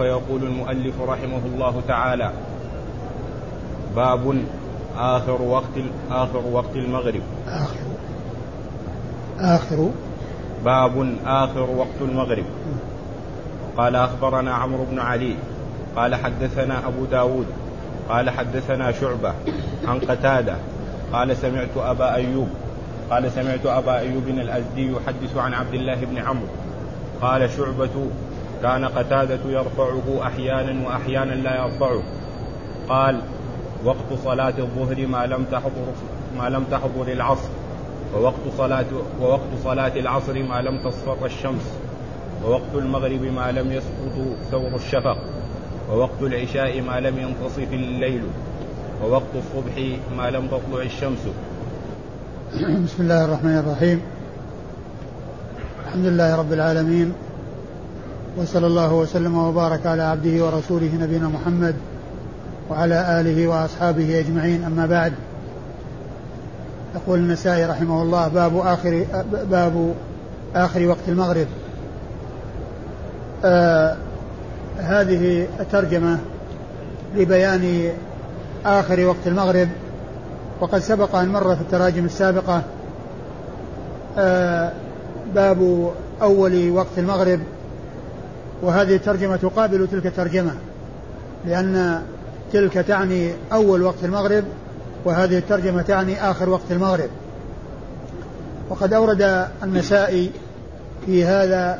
فيقول المؤلف رحمه الله تعالى باب آخر وقت آخر وقت المغرب. آخر. آخر. باب آخر وقت المغرب. قال أخبرنا عمرو بن علي قال حدثنا أبو داود قال حدثنا شعبة عن قتادة قال سمعت أبا أيوب قال سمعت أبا أيوب الأزدي يحدث عن عبد الله بن عمرو قال شعبة كان قتادة يرفعه أحيانا وأحيانا لا يرفعه. قال وقت صلاة الظهر ما لم تحضر ما لم تحضر العصر ووقت صلاة ووقت صلاة العصر ما لم تصفر الشمس ووقت المغرب ما لم يسقط ثور الشفق ووقت العشاء ما لم ينتصف الليل ووقت الصبح ما لم تطلع الشمس. بسم الله الرحمن الرحيم. الحمد لله رب العالمين وصلى الله وسلم وبارك على عبده ورسوله نبينا محمد وعلى آله وأصحابه أجمعين. أما بعد يقول النسائي رحمه الله باب آخر باب آخر وقت المغرب. آه هذه الترجمة لبيان آخر وقت المغرب وقد سبق أن مر في التراجم السابقة. آه باب أول وقت المغرب وهذه الترجمة تقابل تلك الترجمة لأن تلك تعني أول وقت المغرب وهذه الترجمة تعني آخر وقت المغرب. وقد أورد النسائي في هذا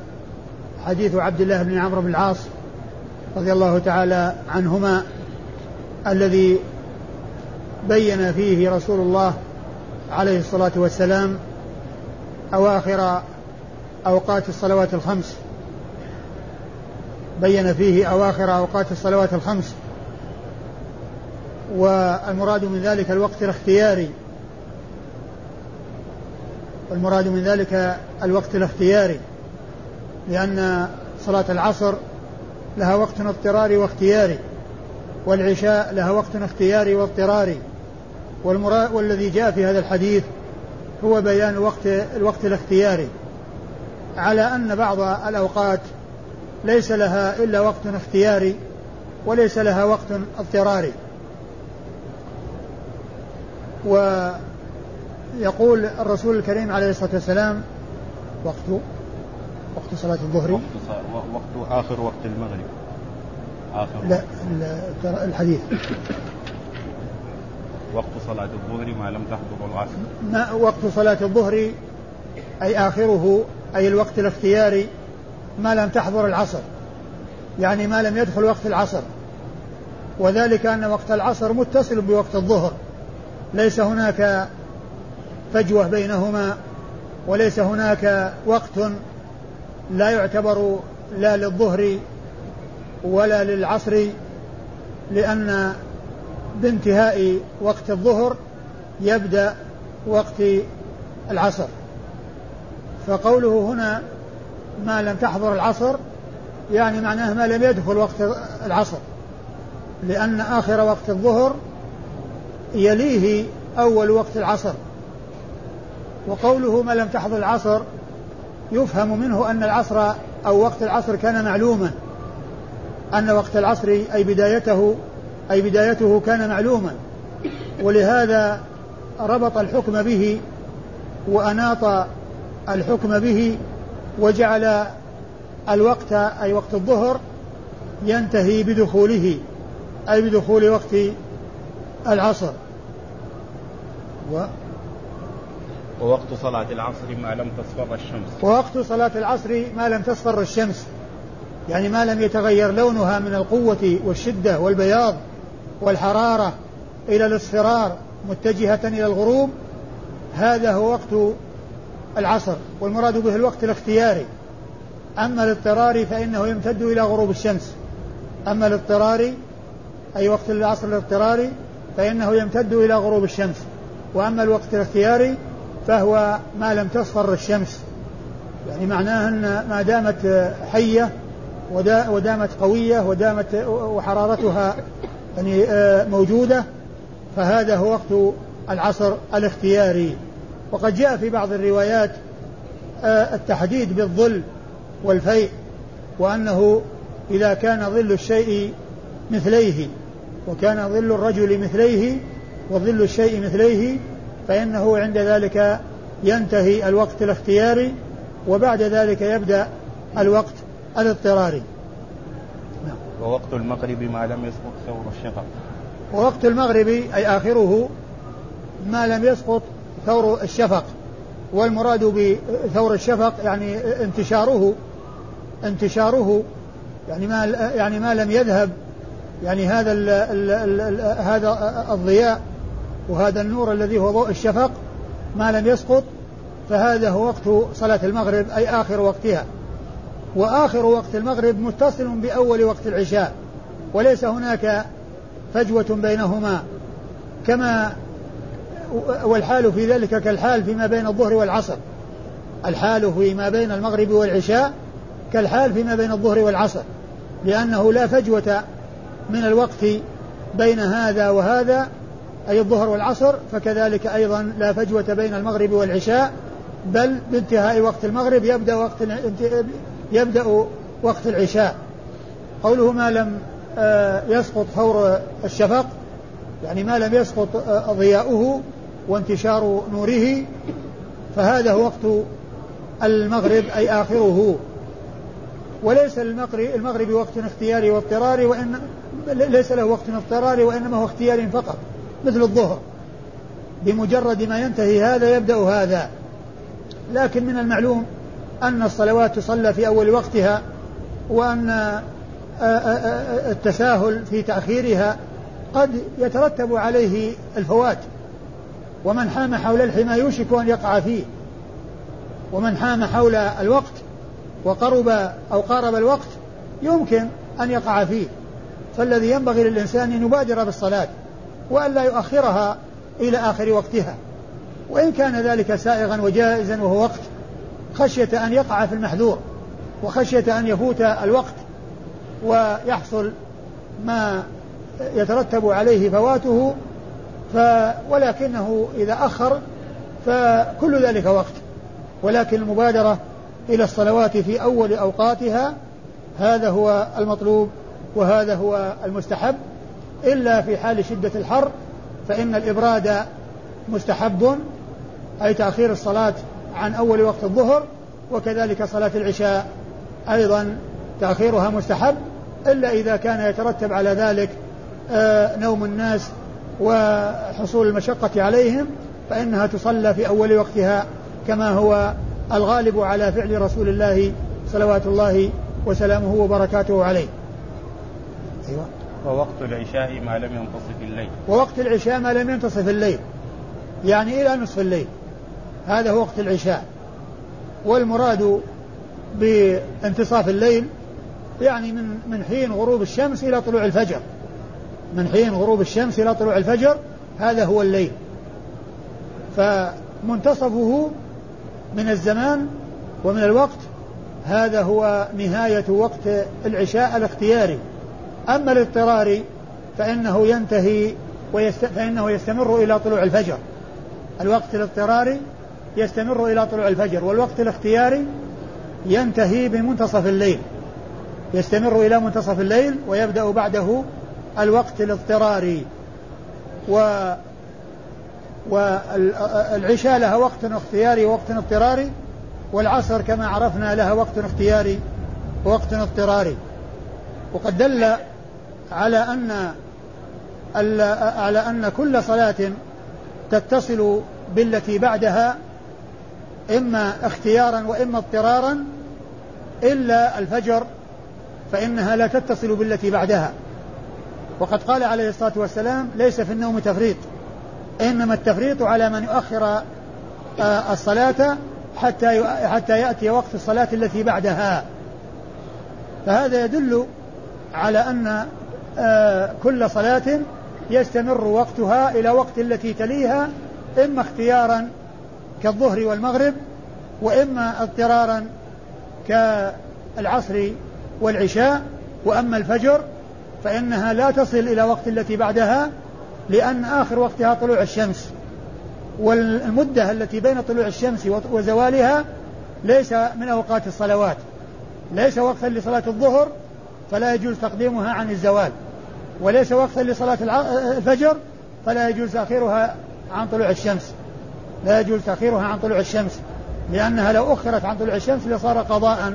حديث عبد الله بن عمرو بن العاص رضي الله تعالى عنهما الذي بين فيه رسول الله عليه الصلاة والسلام أواخر أوقات الصلوات الخمس. بين فيه أواخر أوقات الصلوات الخمس. والمراد من ذلك الوقت الاختياري. والمراد من ذلك الوقت الاختياري. لأن صلاة العصر لها وقت اضطراري واختياري والعشاء لها وقت اختياري واضطراري. والذي جاء في هذا الحديث هو بيان وقت الوقت الاختياري. على أن بعض الأوقات ليس لها إلا وقت اختياري وليس لها وقت اضطراري. ويقول الرسول الكريم عليه الصلاة والسلام وقت وقت صلاة الظهر. وقت, وقت آخر وقت المغرب. آخر لا الحديث. وقت صلاة الظهر ما لم تحضر العصر. ما وقت صلاة الظهر أي آخره أي الوقت الاختياري ما لم تحضر العصر. يعني ما لم يدخل وقت العصر. وذلك أن وقت العصر متصل بوقت الظهر. ليس هناك فجوة بينهما وليس هناك وقت لا يعتبر لا للظهر ولا للعصر لأن بانتهاء وقت الظهر يبدأ وقت العصر. فقوله هنا ما لم تحضر العصر يعني معناه ما لم يدخل وقت العصر. لأن آخر وقت الظهر يليه أول وقت العصر. وقوله ما لم تحضر العصر يفهم منه أن العصر أو وقت العصر كان معلوما. أن وقت العصر أي بدايته أي بدايته كان معلوما. ولهذا ربط الحكم به وأناط الحكم به وجعل الوقت أي وقت الظهر ينتهي بدخوله أي بدخول وقت العصر. و ووقت صلاة العصر ما لم تصفر الشمس. ووقت صلاة العصر ما لم تصفر الشمس. يعني ما لم يتغير لونها من القوة والشدة والبياض والحرارة إلى الإصفرار متجهة إلى الغروب هذا هو وقت العصر والمراد به الوقت الاختياري. أما الاضطراري فإنه يمتد إلى غروب الشمس. أما الاضطراري أي وقت العصر الاضطراري فإنه يمتد إلى غروب الشمس. وأما الوقت الاختياري فهو ما لم تصفر الشمس. يعني معناه أن ما دامت حية ودامت قوية ودامت وحرارتها يعني آه، موجودة فهذا هو وقت العصر الاختياري. وقد جاء في بعض الروايات آه، التحديد بالظل والفيء وأنه إذا كان ظل الشيء مثليه وكان ظل الرجل مثليه وظل الشيء مثليه فإنه عند ذلك ينتهي الوقت الاختياري وبعد ذلك يبدأ الوقت الاضطراري نعم. ووقت المغرب ما لم يسقط ثور الشفق ووقت المغرب أي آخره ما لم يسقط ثور الشفق والمراد بثور الشفق يعني انتشاره انتشاره يعني ما يعني ما لم يذهب يعني هذا ال ال ال هذا الضياء وهذا النور الذي هو ضوء الشفق ما لم يسقط فهذا هو وقت صلاة المغرب أي آخر وقتها. وآخر وقت المغرب متصل بأول وقت العشاء وليس هناك فجوة بينهما كما والحال في ذلك كالحال فيما بين الظهر والعصر. الحال فيما بين المغرب والعشاء كالحال فيما بين الظهر والعصر لأنه لا فجوة من الوقت بين هذا وهذا أي الظهر والعصر فكذلك أيضا لا فجوة بين المغرب والعشاء بل بانتهاء وقت المغرب يبدأ وقت يبدأ وقت العشاء. قوله ما لم آه، يسقط فور الشفق يعني ما لم يسقط آه، ضياؤه وانتشار نوره فهذا هو وقت المغرب أي آخره. وليس المغرب وقت اختياري واضطراري وإن ليس له وقت اضطراري وإنما هو اختياري فقط مثل الظهر. بمجرد ما ينتهي هذا يبدأ هذا. لكن من المعلوم أن الصلوات تصلى في أول وقتها وأن التساهل في تأخيرها قد يترتب عليه الفوات. ومن حام حول الحمى يوشك أن يقع فيه. ومن حام حول الوقت وقرب أو قارب الوقت يمكن أن يقع فيه. فالذي ينبغي للإنسان أن يبادر بالصلاة وأن لا يؤخرها إلى آخر وقتها. وإن كان ذلك سائغا وجائزا وهو وقت خشية أن يقع في المحذور وخشية أن يفوت الوقت ويحصل ما يترتب عليه فواته ف ولكنه إذا أخر فكل ذلك وقت. ولكن المبادرة إلى الصلوات في أول أوقاتها هذا هو المطلوب وهذا هو المستحب. إلا في حال شدة الحر فإن الإبراد مستحب أي تأخير الصلاة عن أول وقت الظهر وكذلك صلاة العشاء أيضا تأخيرها مستحب. إلا إذا كان يترتب على ذلك آه، نوم الناس وحصول المشقة عليهم فإنها تصلى في أول وقتها كما هو الغالب على فعل رسول الله صلوات الله وسلامه وبركاته عليه. أيوة. ووقت العشاء ما لم ينتصف الليل. ووقت العشاء ما لم ينتصف الليل. يعني إلى نصف الليل. هذا هو وقت العشاء. والمراد بانتصاف الليل يعني من من حين غروب الشمس إلى طلوع الفجر. من حين غروب الشمس إلى طلوع الفجر هذا هو الليل. فمنتصفه من الزمان ومن الوقت هذا هو نهاية وقت العشاء الاختياري. أما الاضطراري فإنه ينتهي ويست... فإنه يستمر إلى طلوع الفجر. الوقت الاضطراري يستمر إلى طلوع الفجر والوقت الاختياري ينتهي بمنتصف الليل. يستمر إلى منتصف الليل ويبدأ بعده الوقت الاضطراري و والعشاء لها وقت اختياري ووقت اضطراري والعصر كما عرفنا لها وقت اختياري ووقت اضطراري. وقد دل على أن على أن كل صلاة تتصل بالتي بعدها إما اختيارا وإما اضطرارا إلا الفجر فإنها لا تتصل بالتي بعدها. وقد قال عليه الصلاة والسلام ليس في النوم تفريط إنما التفريط على من يؤخر آه، الصلاة حتى حتى يأتي وقت الصلاة التي بعدها. فهذا يدل على أن آه، كل صلاة يستمر وقتها إلى وقت التي تليها إما اختيارا كالظهر والمغرب وإما اضطرارا كالعصر والعشاء وأما الفجر فإنها لا تصل إلى وقت التي بعدها لأن آخر وقتها طلوع الشمس. والمدة التي بين طلوع الشمس وزوالها ليس من أوقات الصلوات. ليس وقتا لصلاة الظهر فلا يجوز تقديمها عن الزوال. وليس وقتا لصلاة الفجر فلا يجوز تأخيرها عن طلوع الشمس. لا يجوز تأخيرها عن طلوع الشمس لأنها لو أخرت عن طلوع الشمس لصار قضاء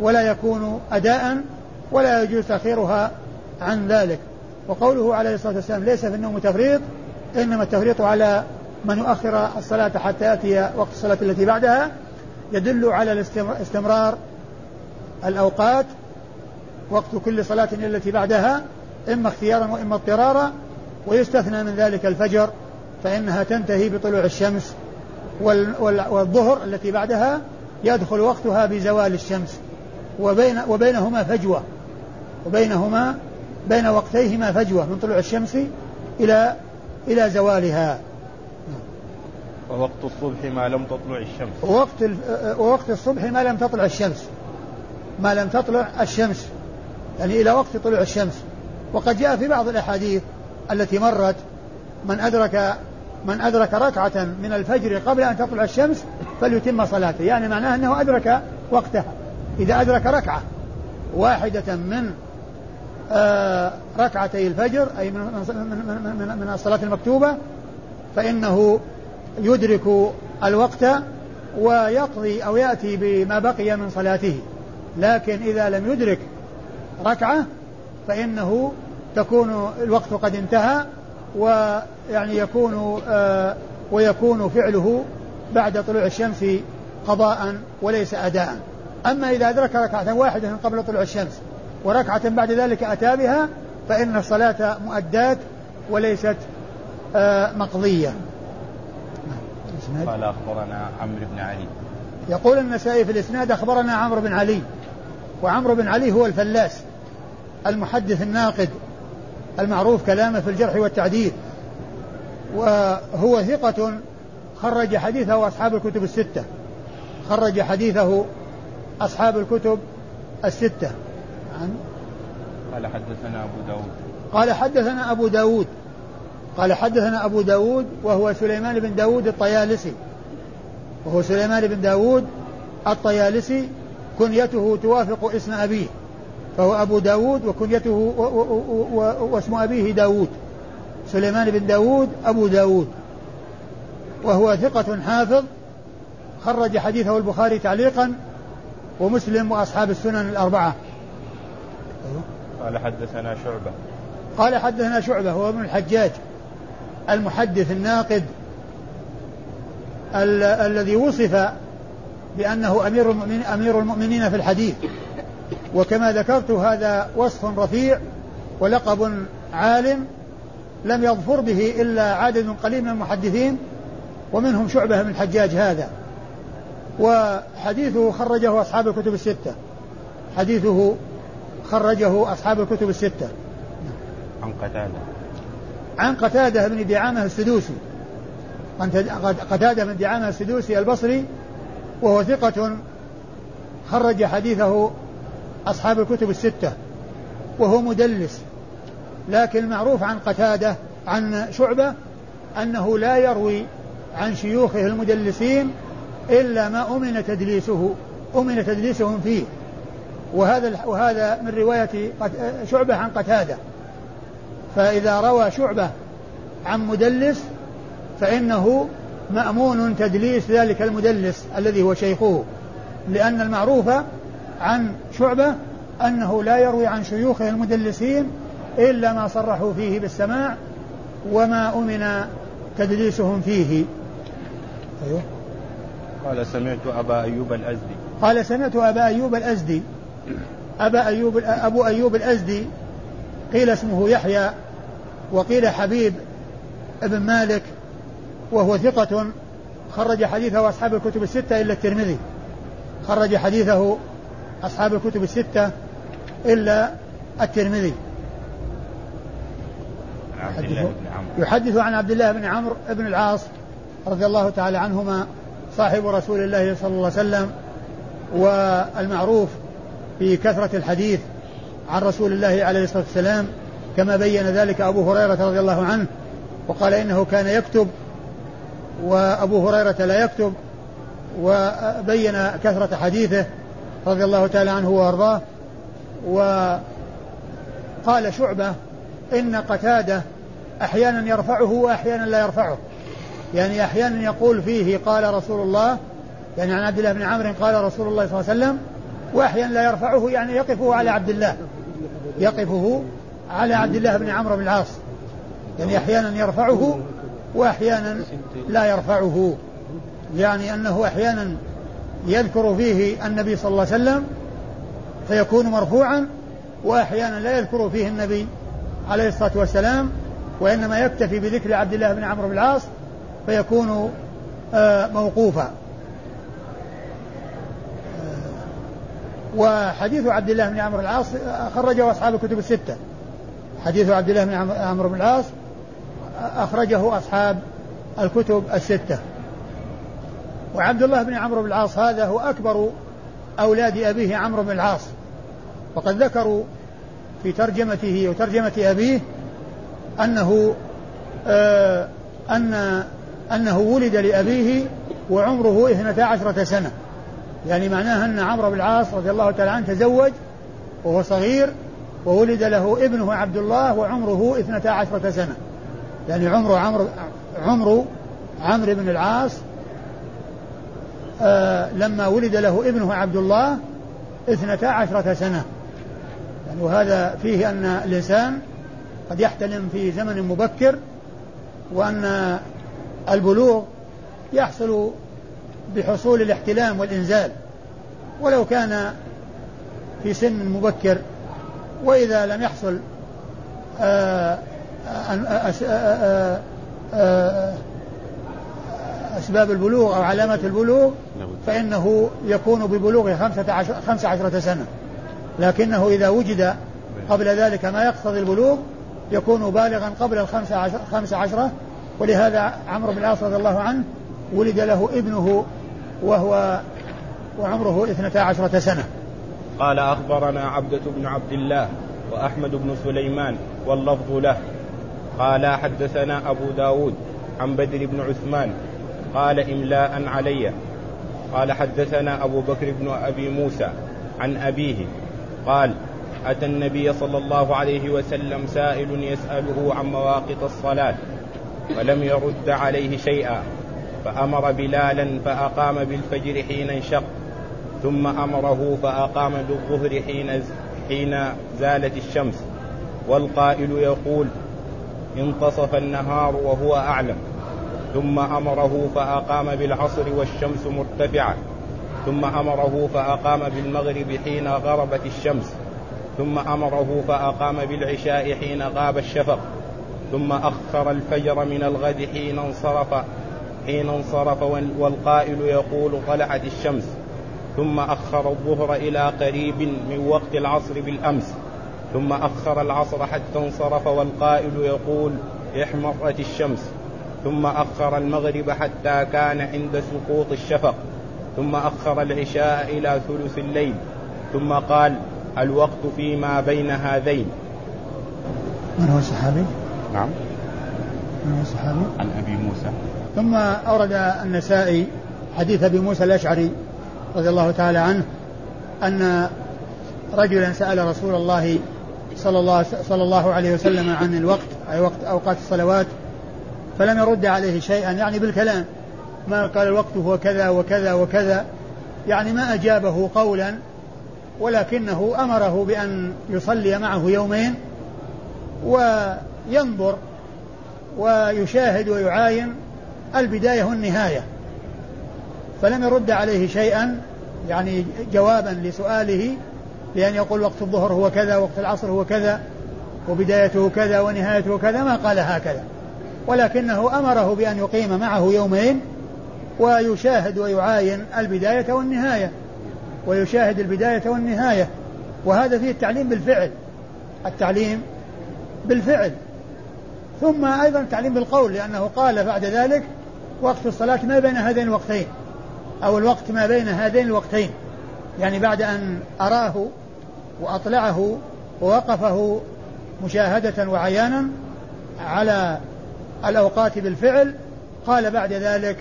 ولا يكون أداء ولا يجوز تأخيرها عن ذلك. وقوله عليه الصلاة والسلام ليس في النوم تفريط إنما التفريط على من يؤخر الصلاة حتى يأتي وقت الصلاة التي بعدها يدل على استمرار الأوقات وقت كل صلاة التي بعدها إما اختيارا وإما اضطرارا ويستثنى من ذلك الفجر فإنها تنتهي بطلوع الشمس والظهر التي بعدها يدخل وقتها بزوال الشمس وبين وبينهما فجوة وبينهما بين وقتيهما فجوة من طلوع الشمس إلى إلى زوالها. ووقت الصبح ما لم تطلع الشمس. ووقت ووقت الصبح ما لم تطلع الشمس. ما لم تطلع الشمس. يعني إلى وقت طلوع الشمس. وقد جاء في بعض الأحاديث التي مرت من أدرك من أدرك ركعة من الفجر قبل أن تطلع الشمس فليتم صلاته. يعني معناه أنه أدرك وقتها. إذا أدرك ركعة واحدة من ركعتي الفجر أي من, من, من, من الصلاة المكتوبة فإنه يدرك الوقت ويقضي أو يأتي بما بقي من صلاته. لكن إذا لم يدرك ركعة فإنه تكون الوقت قد انتهى ويعني يكون آه ويكون فعله بعد طلوع الشمس قضاء وليس أداء. أما إذا أدرك ركعة واحدة قبل طلوع الشمس وركعة بعد ذلك أتى بها فإن الصلاة مؤداة وليست آه مقضية. قال أخبرنا عمرو بن علي. يقول النسائي في الإسناد أخبرنا عمرو بن علي وعمرو بن علي هو الفلاس المحدث الناقد المعروف كلامه في الجرح والتعديل وهو ثقة خرج حديثه أصحاب الكتب الستة. خرج حديثه أصحاب الكتب الستة. عن؟ قال حدثنا أبو داود. قال حدثنا أبو داود. قال حدثنا أبو داود وهو سليمان بن داود الطيالسي. وهو سليمان بن داود الطيالسي كنيته توافق اسم أبيه. فهو أبو داود وكنيته واسم أبيه داود. سليمان بن داود أبو داود. وهو ثقة حافظ. خرج حديثه البخاري تعليقا. ومسلم وأصحاب السنن الأربعة. قال حدثنا شعبة. قال حدثنا شعبة هو ابن الحجاج المحدث الناقد ال- الذي وصف بأنه أمير المؤمنين, أمير المؤمنين في الحديث. وكما ذكرت هذا وصف رفيع ولقب عالم لم يظفر به إلا عدد قليل من المحدثين ومنهم شعبة بن الحجاج هذا. وحديثه خرجه أصحاب الكتب الستة. حديثه خرجه أصحاب الكتب الستة. عن قتادة. عن قتادة بن دعامة السدوسي. قتادة بن دعامة السدوسي البصري وهو ثقة خرج حديثه أصحاب الكتب الستة وهو مدلس. لكن المعروف عن قتادة عن شعبة أنه لا يروي عن شيوخه المدلسين إلا ما أمن تدليسه أمن تدليسهم فيه. وهذا وهذا من رواية شعبة عن قتادة. فإذا روى شعبة عن مدلس فإنه مأمون تدليس ذلك المدلس الذي هو شيخه لأن المعروف عن شعبة أنه لا يروي عن شيوخه المدلسين إلا ما صرحوا فيه بالسماع وما أمن تدليسهم فيه. أيوه. قال سمعت أبا أيوب الأزدي. قال سمعت أبا أيوب الأزدي. أبا أيوب أبو أيوب الأزدي قيل اسمه يحيى وقيل حبيب ابن مالك وهو ثقة خرج حديثه أصحاب الكتب الستة إلا الترمذي. خرج حديثه أصحاب الكتب الستة إلا الترمذي. يحدث عن عبد الله بن عمرو بن العاص رضي الله تعالى عنهما صاحب رسول الله صلى الله عليه وسلم والمعروف في كثرة الحديث عن رسول الله عليه الصلاة والسلام كما بين ذلك أبو هريرة رضي الله عنه وقال إنه كان يكتب وأبو هريرة لا يكتب وبين كثرة حديثه رضي الله تعالى عنه وأرضاه قال شعبة إن قتادة أحيانا يرفعه وأحيانا لا يرفعه. يعني أحيانا يقول فيه قال رسول الله يعني عن عبد الله بن عمرو قال رسول الله صلى الله عليه وسلم وأحيانا لا يرفعه يعني يقفه على عبد الله. يقفه على عبد الله بن عمرو بن العاص. يعني أحيانا يرفعه وأحيانا لا يرفعه. يعني أنه أحيانا يذكر فيه النبي صلى الله عليه وسلم فيكون مرفوعا وأحيانا لا يذكر فيه النبي عليه الصلاة والسلام وإنما يكتفي بذكر عبد الله بن عمرو بن العاص فيكون آه، موقوفا. وحديث عبد الله بن عمرو العاص أخرجه أصحاب الكتب الستة. حديث عبد الله بن عمرو بن العاص أخرجه أصحاب الكتب الستة. وعبد الله بن عمرو بن العاص هذا هو أكبر أولاد أبيه عمرو بن العاص. وقد ذكروا في ترجمته وترجمة أبيه أنه آه أن أنه ولد لأبيه وعمره اثنتا عشرة سنة. يعني معناه أن عمرو بن العاص رضي الله تعالى عنه تزوج وهو صغير وولد له ابنه عبد الله وعمره اثنتا عشرة سنة. يعني عمر عمرو عمر عمرو بن العاص آه لما ولد له ابنه عبد الله اثنتا عشرة سنة. يعني وهذا فيه أن الإنسان قد يحتلم في زمن مبكر وأن البلوغ يحصل بحصول الاحتلام والإنزال. ولو كان في سن مبكر وإذا لم يحصل آه أسباب البلوغ أو علامة البلوغ فإنه يكون ببلوغ خمسة عشر, خمسة عشرة سنة. لكنه إذا وجد قبل ذلك ما يقتضي البلوغ يكون بالغا قبل الخمسة عشر خمسة عشرة. ولهذا عمرو بن العاص رضي الله عنه ولد له ابنه وهو وعمره اثنتا عشرة سنة. قال أخبرنا عبدة بن عبد الله وأحمد بن سليمان واللفظ له. قال حدثنا أبو داود عن بدر بن عثمان قال إملاء علي. قال حدثنا أبو بكر بن أبي موسى عن أبيه قال أتى النبي صلى الله عليه وسلم سائل يسأله عن مواقط الصلاة ولم يرد عليه شيئا. فأمر بلالا فأقام بالفجر حين انشق ثم أمره فأقام بالظهر حين حين زالت الشمس. والقائل يقول انتصف النهار وهو أعلم. ثم أمره فأقام بالعصر والشمس مرتفعة. ثم أمره فأقام بالمغرب حين غربت الشمس. ثم أمره فأقام بالعشاء حين غاب الشفق. ثم أخر الفجر من الغد حين انصرف. حين انصرف والقائل يقول طلعت الشمس ثم أخر الظهر إلى قريب من وقت العصر بالأمس ثم أخر العصر حتى انصرف والقائل يقول احمرت الشمس ثم أخر المغرب حتى كان عند سقوط الشفق ثم أخر العشاء إلى ثلث الليل ثم قال الوقت فيما بين هذين من هو الصحابي؟ نعم من هو الصحابي؟ عن أبي موسى ثم أورد النسائي حديث أبي موسى الأشعري رضي الله تعالى عنه أن رجلا سأل رسول الله صلى الله صلى الله عليه وسلم عن الوقت أي وقت أوقات الصلوات فلم يرد عليه شيئا يعني بالكلام ما قال الوقت هو كذا وكذا وكذا يعني ما أجابه قولا ولكنه أمره بأن يصلي معه يومين وينظر ويشاهد ويعاين البداية والنهاية. فلم يرد عليه شيئا يعني جوابا لسؤاله بأن يقول وقت الظهر هو كذا وقت العصر هو كذا وبدايته كذا ونهايته كذا ما قال هكذا. ولكنه أمره بأن يقيم معه يومين ويشاهد ويعاين البداية والنهاية ويشاهد البداية والنهاية. وهذا فيه التعليم بالفعل. التعليم بالفعل. ثم أيضا التعليم بالقول لأنه قال بعد ذلك وقت الصلاة ما بين هذين الوقتين أو الوقت ما بين هذين الوقتين. يعني بعد أن أراه وأطلعه ووقفه مشاهدة وعيانا على الأوقات بالفعل قال بعد ذلك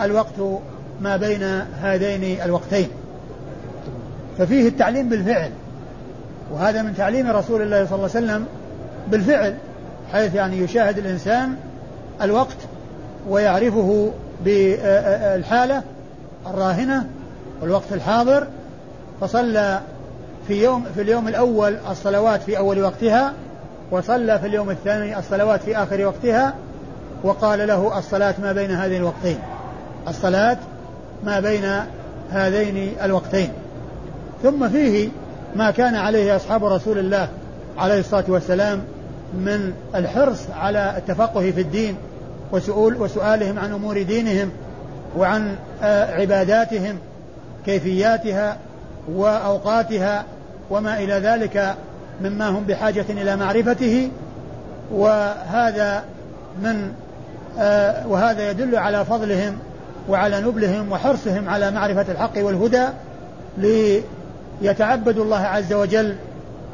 الوقت ما بين هذين الوقتين. ففيه التعليم بالفعل وهذا من تعليم رسول الله صلى الله عليه وسلم بالفعل حيث يعني يشاهد الإنسان الوقت ويعرفه بالحالة الراهنة والوقت الحاضر فصلى في يوم في اليوم الأول الصلوات في أول وقتها وصلى في اليوم الثاني الصلوات في آخر وقتها وقال له الصلاة ما بين هذين الوقتين. الصلاة ما بين هذين الوقتين. ثم فيه ما كان عليه أصحاب رسول الله عليه الصلاة والسلام من الحرص على التفقه في الدين وسؤول وسؤالهم عن أمور دينهم وعن آه، عباداتهم كيفياتها وأوقاتها وما إلى ذلك مما هم بحاجة إلى معرفته. وهذا من آه، وهذا يدل على فضلهم وعلى نبلهم وحرصهم على معرفة الحق والهدى ليتعبدوا الله عز وجل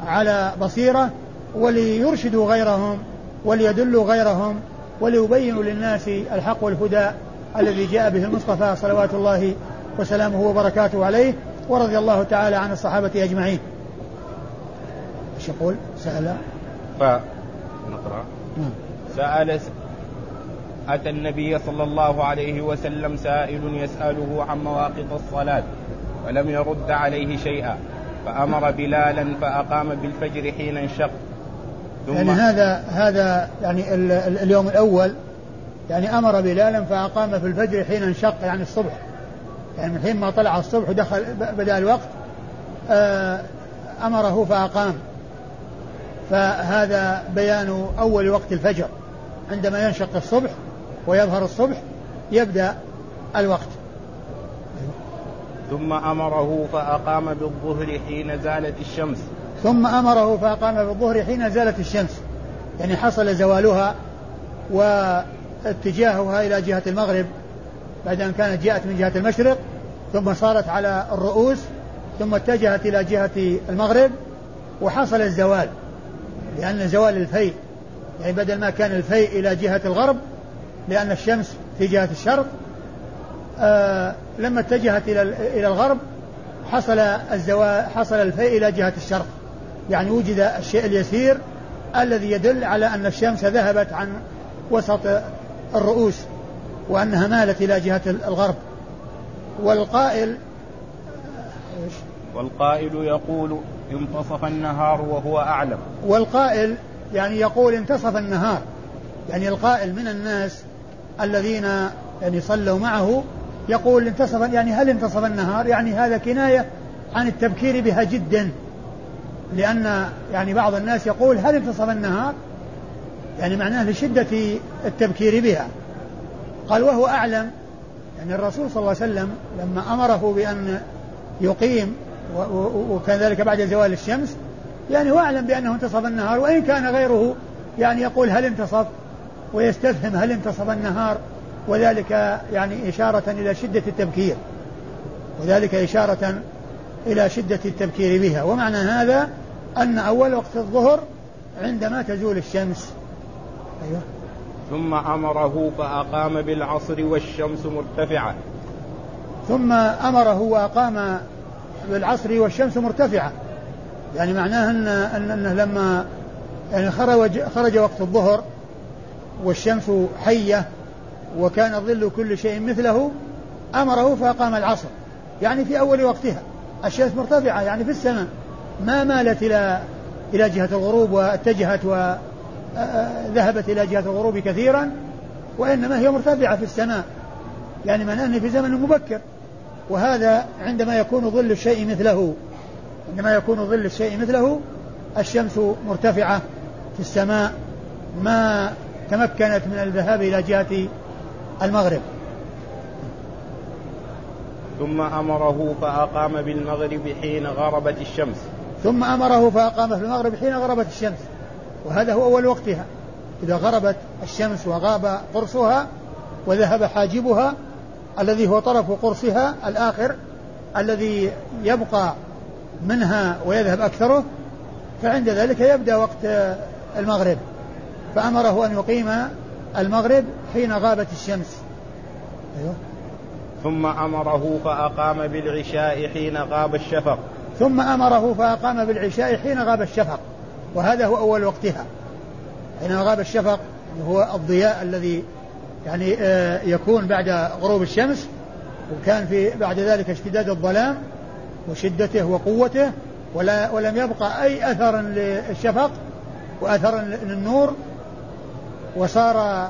على بصيرة وليرشدوا غيرهم وليدلوا غيرهم وليبينوا للناس الحق والهدى الذي جاء به المصطفى صلوات الله وسلامه وبركاته عليه ورضي الله تعالى عن الصحابة أجمعين. إيش يقول؟ سأل. فنقرأ نعم. سأل أتى النبي صلى الله عليه وسلم سائل يسأله عن مواقف الصلاة ولم يرد عليه شيئا فأمر بلالا فأقام بالفجر حين انشق. يعني هذا هذا يعني اليوم الأول يعني أمر بلالا فأقام في الفجر حين انشق يعني الصبح. يعني من حين ما طلع الصبح ودخل بدأ الوقت آه، أمره فأقام. فهذا بيان أول وقت الفجر. عندما ينشق الصبح ويظهر الصبح يبدأ الوقت. ثم أمره فأقام بالظهر حين زالت الشمس. ثم أمره فأقام بالظهر حين زالت الشمس. يعني حصل زوالها واتجاهها إلى جهة المغرب بعد أن كانت جاءت من جهة المشرق ثم صارت على الرؤوس ثم اتجهت إلى جهة المغرب وحصل الزوال لأن زوال الفيء يعني بدل ما كان الفيء إلى جهة الغرب لأن الشمس في جهة الشرق آه لما اتجهت إلى إلى الغرب حصل الزوال حصل الفيء إلى جهة الشرق. يعني وجد الشيء اليسير الذي يدل على أن الشمس ذهبت عن وسط الرؤوس وأنها مالت إلى جهة الغرب. والقائل والقائل يقول انتصف النهار وهو أعلم. والقائل يعني يقول انتصف النهار. يعني القائل من الناس الذين يعني صلوا معه يقول انتصف يعني هل انتصف النهار؟ يعني هذا كناية عن التبكير بها جدا. لأن يعني بعض الناس يقول هل انتصف النهار؟ يعني معناه لشدة التبكير بها. قال وهو أعلم يعني الرسول صلى الله عليه وسلم لما أمره بأن يقيم وكذلك بعد زوال الشمس يعني هو أعلم بأنه انتصف النهار وإن كان غيره يعني يقول هل انتصف ويستفهم هل انتصف النهار وذلك يعني إشارة إلى شدة التبكير. وذلك إشارة إلى شدة التبكير بها. ومعنى هذا أن أول وقت الظهر عندما تزول الشمس. أيوه. ثم أمره فأقام بالعصر والشمس مرتفعة. ثم أمره وأقام بالعصر والشمس مرتفعة. يعني معناه أن أنه لما يعني خرج خرج وقت الظهر والشمس حية وكان ظل كل شيء مثله أمره فأقام العصر. يعني في أول وقتها. الشمس مرتفعة يعني في السماء. ما مالت إلى إلى جهة الغروب واتجهت وذهبت إلى جهة الغروب كثيرا وإنما هي مرتفعة في السماء. يعني معناه في زمن مبكر. وهذا عندما يكون ظل الشيء مثله عندما يكون ظل الشيء مثله الشمس مرتفعة في السماء ما تمكنت من الذهاب إلى جهة المغرب. ثم أمره فأقام بالمغرب حين غربت الشمس. ثم أمره فأقام في المغرب حين غربت الشمس. وهذا هو أول وقتها. إذا غربت الشمس وغاب قرصها وذهب حاجبها الذي هو طرف قرصها الآخر الذي يبقى منها ويذهب أكثره فعند ذلك يبدأ وقت المغرب. فأمره أن يقيم المغرب حين غابت الشمس. أيوه. ثم أمره فأقام بالعشاء حين غاب الشفق. ثم أمره فأقام بالعشاء حين غاب الشفق. وهذا هو أول وقتها. حين غاب الشفق هو الضياء الذي يعني آه، يكون بعد غروب الشمس وكان في بعد ذلك اشتداد الظلام وشدته وقوته ولا ولم يبقى أي أثر للشفق وأثر للنور. وصار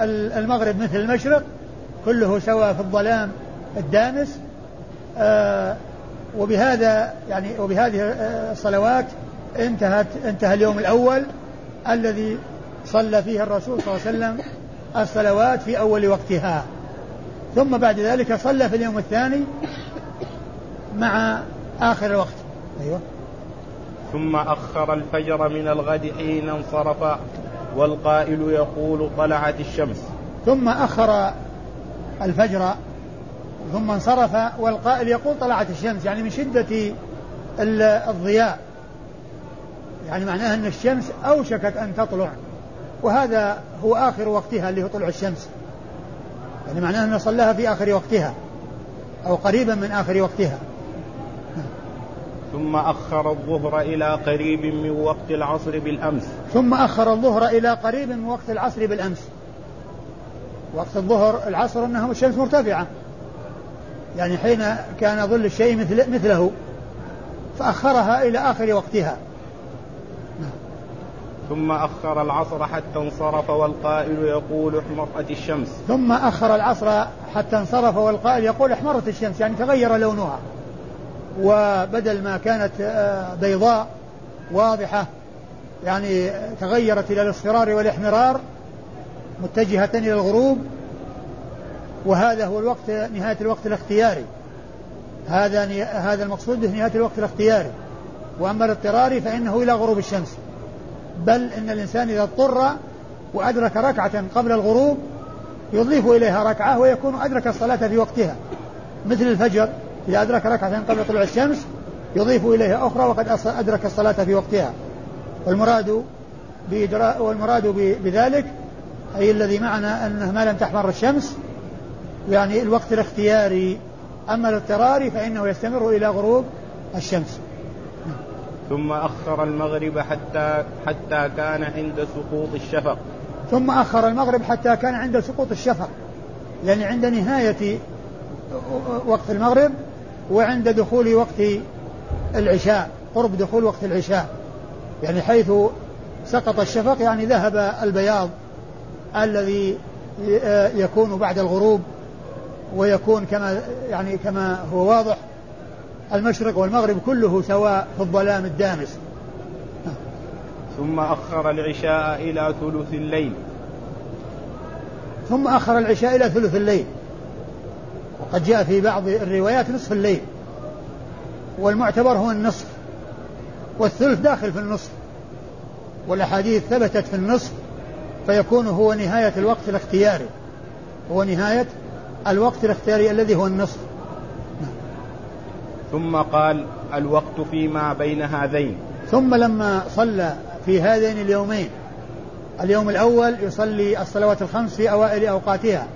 المغرب مثل المشرق كله سواء في الظلام الدامس آه وبهذا يعني وبهذه الصلوات انتهت انتهى اليوم الأول الذي صلى فيه الرسول صلى الله عليه وسلم الصلوات في أول وقتها. ثم بعد ذلك صلى في اليوم الثاني مع آخر الوقت. أيوه. ثم أخر الفجر من الغد حين انصرف والقائل يقول طلعت الشمس. ثم أخر الفجر ثم انصرف والقائل يقول طلعت الشمس يعني من شدة الضياء. يعني معناها أن الشمس أوشكت أن تطلع وهذا هو آخر وقتها اللي هو طلوع الشمس. يعني معناه أنه صلاها في آخر وقتها أو قريبا من آخر وقتها. ثم أخر الظهر إلى قريب من وقت العصر بالأمس. ثم أخر الظهر إلى قريب من وقت العصر بالأمس. وقت الظهر العصر أنه الشمس مرتفعة. يعني حين كان ظل الشيء مثل مثله فأخرها إلى آخر وقتها. ثم أخر العصر حتى انصرف والقائل يقول احمرت الشمس. ثم أخر العصر حتى انصرف والقائل يقول احمرت الشمس يعني تغير لونها. وبدل ما كانت آه، بيضاء واضحة يعني تغيرت إلى الاصفرار والإحمرار متجهة إلى الغروب وهذا هو الوقت نهاية الوقت الاختياري. هذا هذا المقصود به نهاية الوقت الاختياري. وأما الاضطراري فإنه إلى غروب الشمس. بل إن الإنسان إذا اضطر وأدرك ركعة قبل الغروب يضيف إليها ركعة ويكون أدرك الصلاة في وقتها. مثل الفجر إذا أدرك ركعة قبل طلوع الشمس يضيف إليها أخرى وقد أدرك الصلاة في وقتها. والمراد والمراد بذلك أي الذي معنا أنه ما لم تحمر الشمس يعني الوقت الاختياري أما الاضطراري فإنه يستمر إلى غروب الشمس. ثم أخر المغرب حتى حتى كان عند سقوط الشفق. ثم أخر المغرب حتى كان عند سقوط الشفق. يعني عند نهاية وقت المغرب وعند دخول وقت العشاء قرب دخول وقت العشاء. يعني حيث سقط الشفق يعني ذهب البياض. الذي يكون بعد الغروب ويكون كما يعني كما هو واضح المشرق والمغرب كله سواء في الظلام الدامس. ثم أخر العشاء إلى ثلث الليل. ثم أخر العشاء إلى ثلث الليل. وقد جاء في بعض الروايات نصف الليل. والمعتبر هو النصف. والثلث داخل في النصف. والأحاديث ثبتت في النصف. فيكون هو نهاية الوقت الاختياري. هو نهاية الوقت الاختياري الذي هو النصف. ثم قال الوقت فيما بين هذين. ثم لما صلى في هذين اليومين اليوم الأول يصلي الصلوات الخمس في أوائل أوقاتها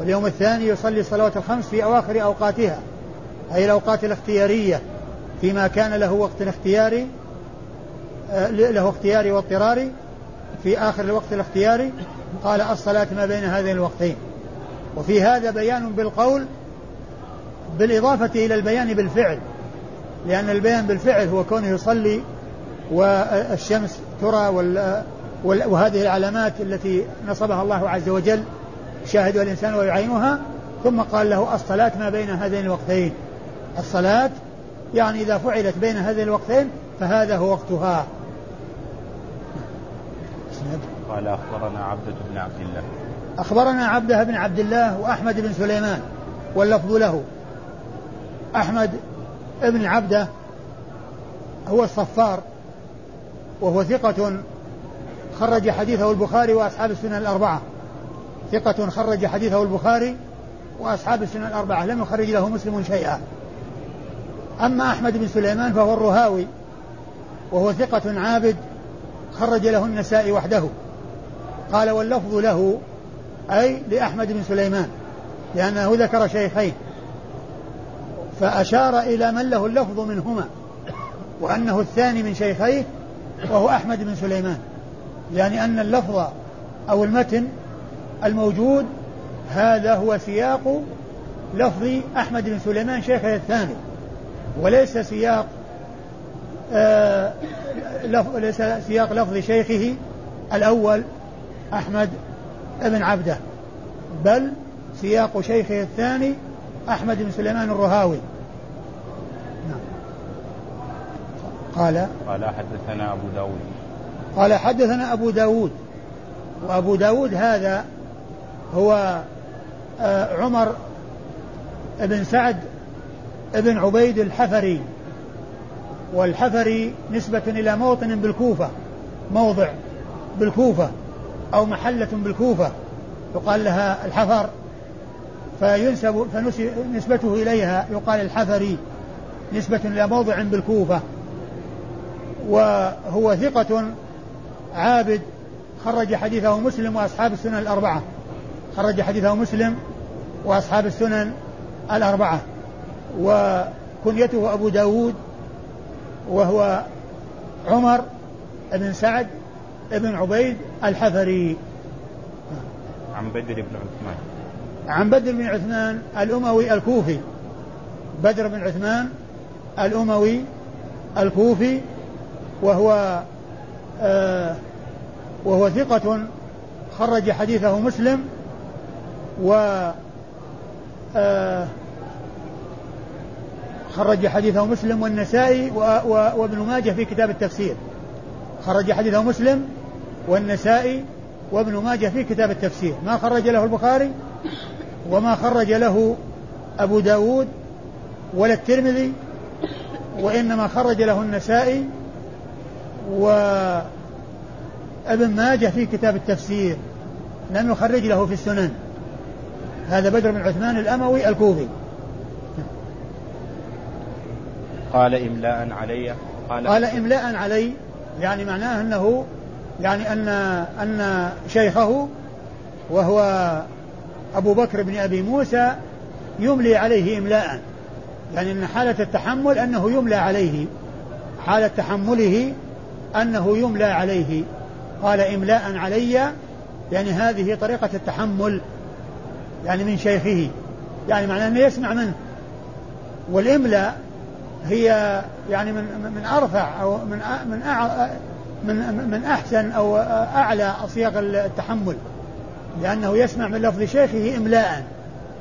واليوم الثاني يصلي الصلوات الخمس في أواخر أوقاتها أي الأوقات الاختيارية فيما كان له وقت اختياري آه، له اختياري واضطراري في آخر الوقت الاختياري قال الصلاة ما بين هذين الوقتين. وفي هذا بيان بالقول بالإضافة إلى البيان بالفعل. لأن البيان بالفعل هو كونه يصلي والشمس ترى وال وهذه العلامات التي نصبها الله عز وجل شاهدها الإنسان ويعينها ثم قال له الصلاة ما بين هذين الوقتين. الصلاة يعني إذا فعلت بين هذين الوقتين فهذا هو وقتها. قال أخبرنا عبدة بن عبد الله. أخبرنا عبده بن عبد الله وأحمد بن سليمان واللفظ له. أحمد بن عبدة هو الصفار وهو ثقة خرج حديثه البخاري وأصحاب السنن الأربعة. ثقة خرج حديثه البخاري وأصحاب السنن الأربعة لم يخرج له مسلم شيئا. أما أحمد بن سليمان فهو الرهاوي وهو ثقة عابد خرج له النسائي وحده. قال واللفظ له أي لأحمد بن سليمان لأنه ذكر شيخين. فأشار إلى من له اللفظ منهما وأنه الثاني من شيخيه وهو أحمد بن سليمان. يعني أن اللفظ أو المتن الموجود هذا هو سياق لفظ أحمد بن سليمان شيخه الثاني وليس سياق ليس سياق لفظ شيخه الأول أحمد بن عبده بل سياق شيخه الثاني أحمد بن سليمان الرهاوي. نعم. قال؟ قال حدثنا أبو داود. قال حدثنا أبو داود. وأبو داود هذا هو آه، عمر بن سعد بن عبيد الحفري. والحفري نسبة إلى موطن بالكوفة موضع بالكوفة أو محلة بالكوفة يقال لها الحفر. فينسب فنسبته إليها يقال الحفري نسبة إلى موضع بالكوفة. وهو ثقة عابد خرج حديثه مسلم وأصحاب السنن الأربعة. خرج حديثه مسلم وأصحاب السنن الأربعة. وكنيته أبو داود وهو عمر بن سعد بن عبيد الحفري. عن بدر بن عثمان. عن بدر بن عثمان الأموي الكوفي. بدر بن عثمان الأموي الكوفي وهو آه وهو ثقة خرج حديثه مسلم و آه خرج حديثه مسلم والنسائي وابن ماجه في كتاب التفسير. خرج حديثه مسلم والنسائي وابن ماجه في كتاب التفسير. ما خرج له البخاري وما خرج له أبو داود ولا الترمذي وإنما خرج له النسائي وابن ماجه في كتاب التفسير. لم يخرج له في السنن. هذا بدر بن عثمان الأموي الكوفي. قال إملاء علي. قال, قال إملاء علي يعني معناه أنه يعني أن أن شيخه وهو أبو بكر بن أبي موسى يملي عليه إملاء. يعني أن حالة التحمل أنه يملى عليه حالة تحمله أنه يملى عليه. قال إملاء علي يعني هذه طريقة التحمل يعني من شيخه. يعني معناه أنه يسمع منه. والإملاء هي يعني من من أرفع أو من من من من أحسن أو أعلى صيغ التحمل. لأنه يسمع من لفظ شيخه إملاء.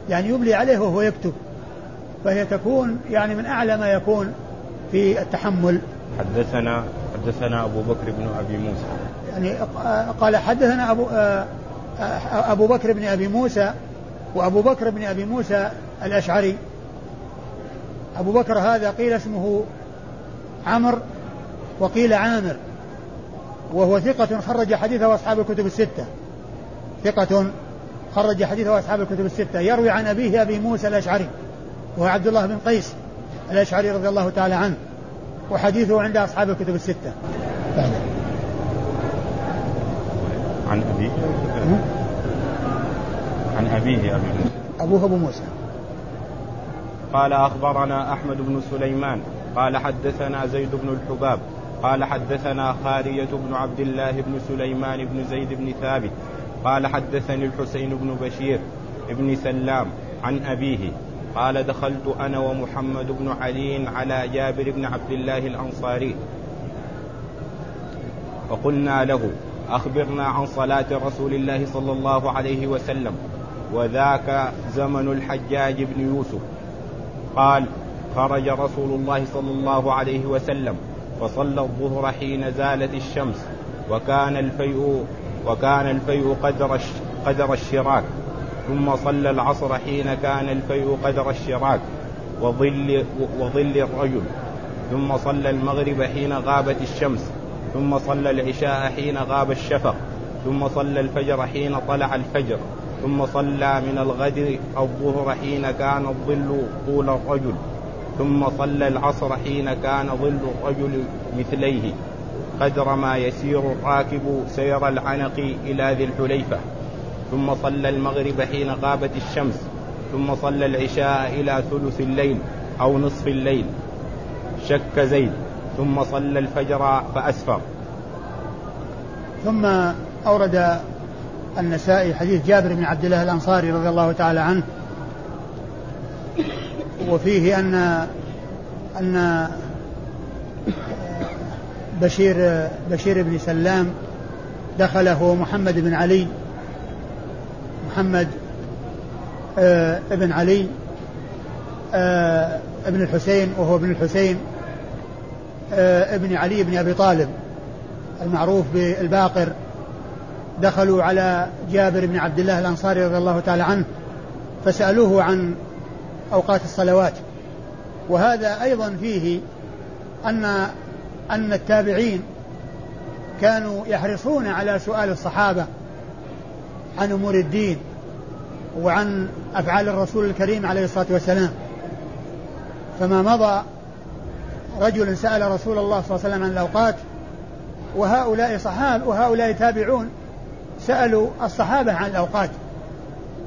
يعني يملي عليه وهو يكتب. فهي تكون يعني من أعلى ما يكون في التحمل. حدثنا حدثنا أبو بكر بن أبي موسى. يعني قال حدثنا ابو أبو بكر بن أبي موسى وأبو بكر بن أبي موسى الأشعري. أبو بكر هذا قيل اسمه عمر وقيل عامر وهو ثقة خرج حديثه أصحاب الكتب الستة. ثقة خرج حديثه أصحاب الكتب الستة. يروي عن أبيه أبي موسى الأشعري وهو عبد الله بن قيس الأشعري رضي الله تعالى عنه وحديثه عند أصحاب الكتب الستة. عن أبيه؟ عن أبيه أبي موسى. أبوه أبو موسى. قال أخبرنا أحمد بن سليمان قال حدثنا زيد بن الحباب قال حدثنا خارية بن عبد الله بن سليمان بن زيد بن ثابت قال حدثني الحسين بن بشير بن سلام عن أبيه قال دخلت أنا ومحمد بن علي على جابر بن عبد الله الأنصاري. فقلنا له أخبرنا عن صلاة رسول الله صلى الله عليه وسلم وذاك زمن الحجاج بن يوسف. قال خرج رسول الله صلى الله عليه وسلم فصلى الظهر حين زالت الشمس وكان الفيء وكان الفيء قدر قدر الشراك. ثم صلى العصر حين كان الفيء قدر الشراك وظل وظل الرجل. ثم صلى المغرب حين غابت الشمس ثم صلى العشاء حين غاب الشفق ثم صلى الفجر حين طلع الفجر. ثم صلى من الغد الظهر حين كان الظل طول الرجل ثم صلى العصر حين كان ظل الرجل مثليه. قدر ما يسير الراكب سير العنق إلى ذي الحليفة. ثم صلى المغرب حين غابت الشمس ثم صلى العشاء إلى ثلث الليل أو نصف الليل. شك زيد ثم صلى الفجر فأسفر. ثم أورد النسائي حديث جابر بن عبد الله الأنصاري رضي الله تعالى عنه. وفيه أن أن بشير بشير بن سلام دخل هو محمد بن علي محمد آه ابن علي آه ابن الحسين وهو ابن الحسين آه ابن علي بن أبي طالب المعروف بالباقر. دخلوا على جابر بن عبد الله الأنصاري رضي الله تعالى عنه فسألوه عن أوقات الصلوات. وهذا أيضا فيه ان أن التابعين كانوا يحرصون على سؤال الصحابة عن أمور الدين وعن أفعال الرسول الكريم عليه الصلاة والسلام. فما مضى رجل سأل رسول الله صلى الله عليه وسلم عن الأوقات وهؤلاء صحابه وهؤلاء تابعون سألوا الصحابة عن الأوقات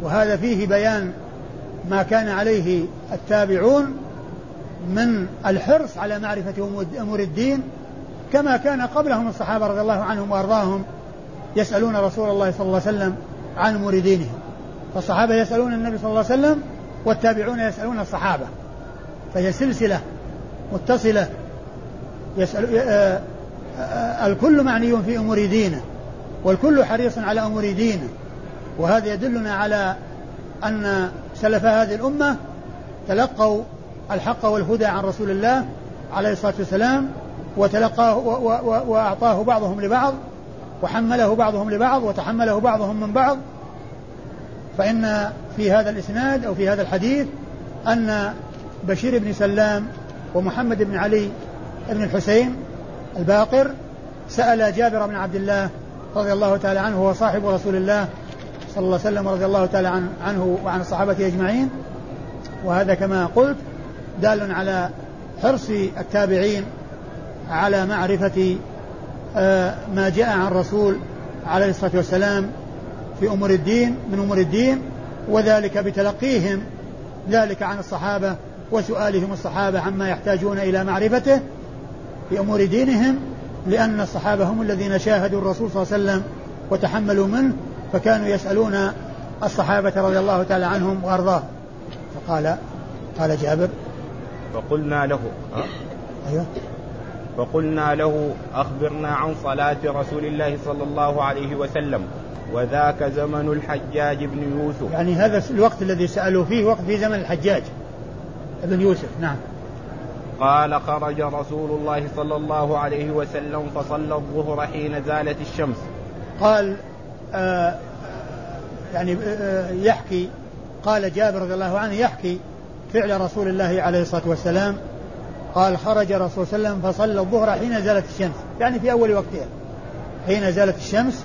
وهذا فيه بيان ما كان عليه التابعون من الحرص على معرفة أمور الدين كما كان قبلهم الصحابة رضي الله عنهم وأرضاهم يسألون رسول الله صلى الله عليه وسلم عن أمور دينهم. فالصحابة يسألون النبي صلى الله عليه وسلم والتابعون يسألون الصحابة. فهي سلسلة متصلة يسأل آه، آه، الكل معني في أمور دينه. والكل حريص على أمور دينه. وهذا يدلنا على أن سلف هذه الأمة تلقوا الحق والهدى عن رسول الله عليه الصلاة والسلام وتلقاه وأعطاه بعضهم لبعض وحمله بعضهم لبعض وتحمله بعضهم من بعض. فإن في هذا الإسناد أو في هذا الحديث أن بشير بن سلام ومحمد بن علي بن الحسين الباقر سأل جابر بن عبد الله رضي الله تعالى عنه وهو صاحب رسول الله صلى الله عليه وسلم رضي الله تعالى عنه وعن الصحابة أجمعين. وهذا كما قلت دال على حرص التابعين على معرفة آه، ما جاء عن الرسول عليه الصلاة والسلام في أمور الدين من أمور الدين وذلك بتلقيهم ذلك عن الصحابة وسؤالهم الصحابة عما يحتاجون إلى معرفته في أمور دينهم. لأن الصحابة هم الذين شاهدوا الرسول صلى الله عليه وسلم وتحملوا منه فكانوا يسألون الصحابة رضي الله تعالى عنهم وأرضاهم فقال قال جابر فقلنا له ها؟ أيوة. فقلنا له أخبرنا عن صلاة رسول الله صلى الله عليه وسلم وذاك زمن الحجاج بن يوسف. يعني هذا الوقت الذي سألوا فيه وقت في زمن الحجاج بن يوسف نعم. قال خرج رسول الله صلى الله عليه وسلم فصلى الظهر حين زالت الشمس. قال آه يعني آه يحكي قال جابر رضي الله عنه يحكي فعل رسول الله عليه الصلاة والسلام. قال خرج صلى الله عليه وسلم فصلى الظهر حين زالت الشمس. يعني في أول وقتها. حين زالت الشمس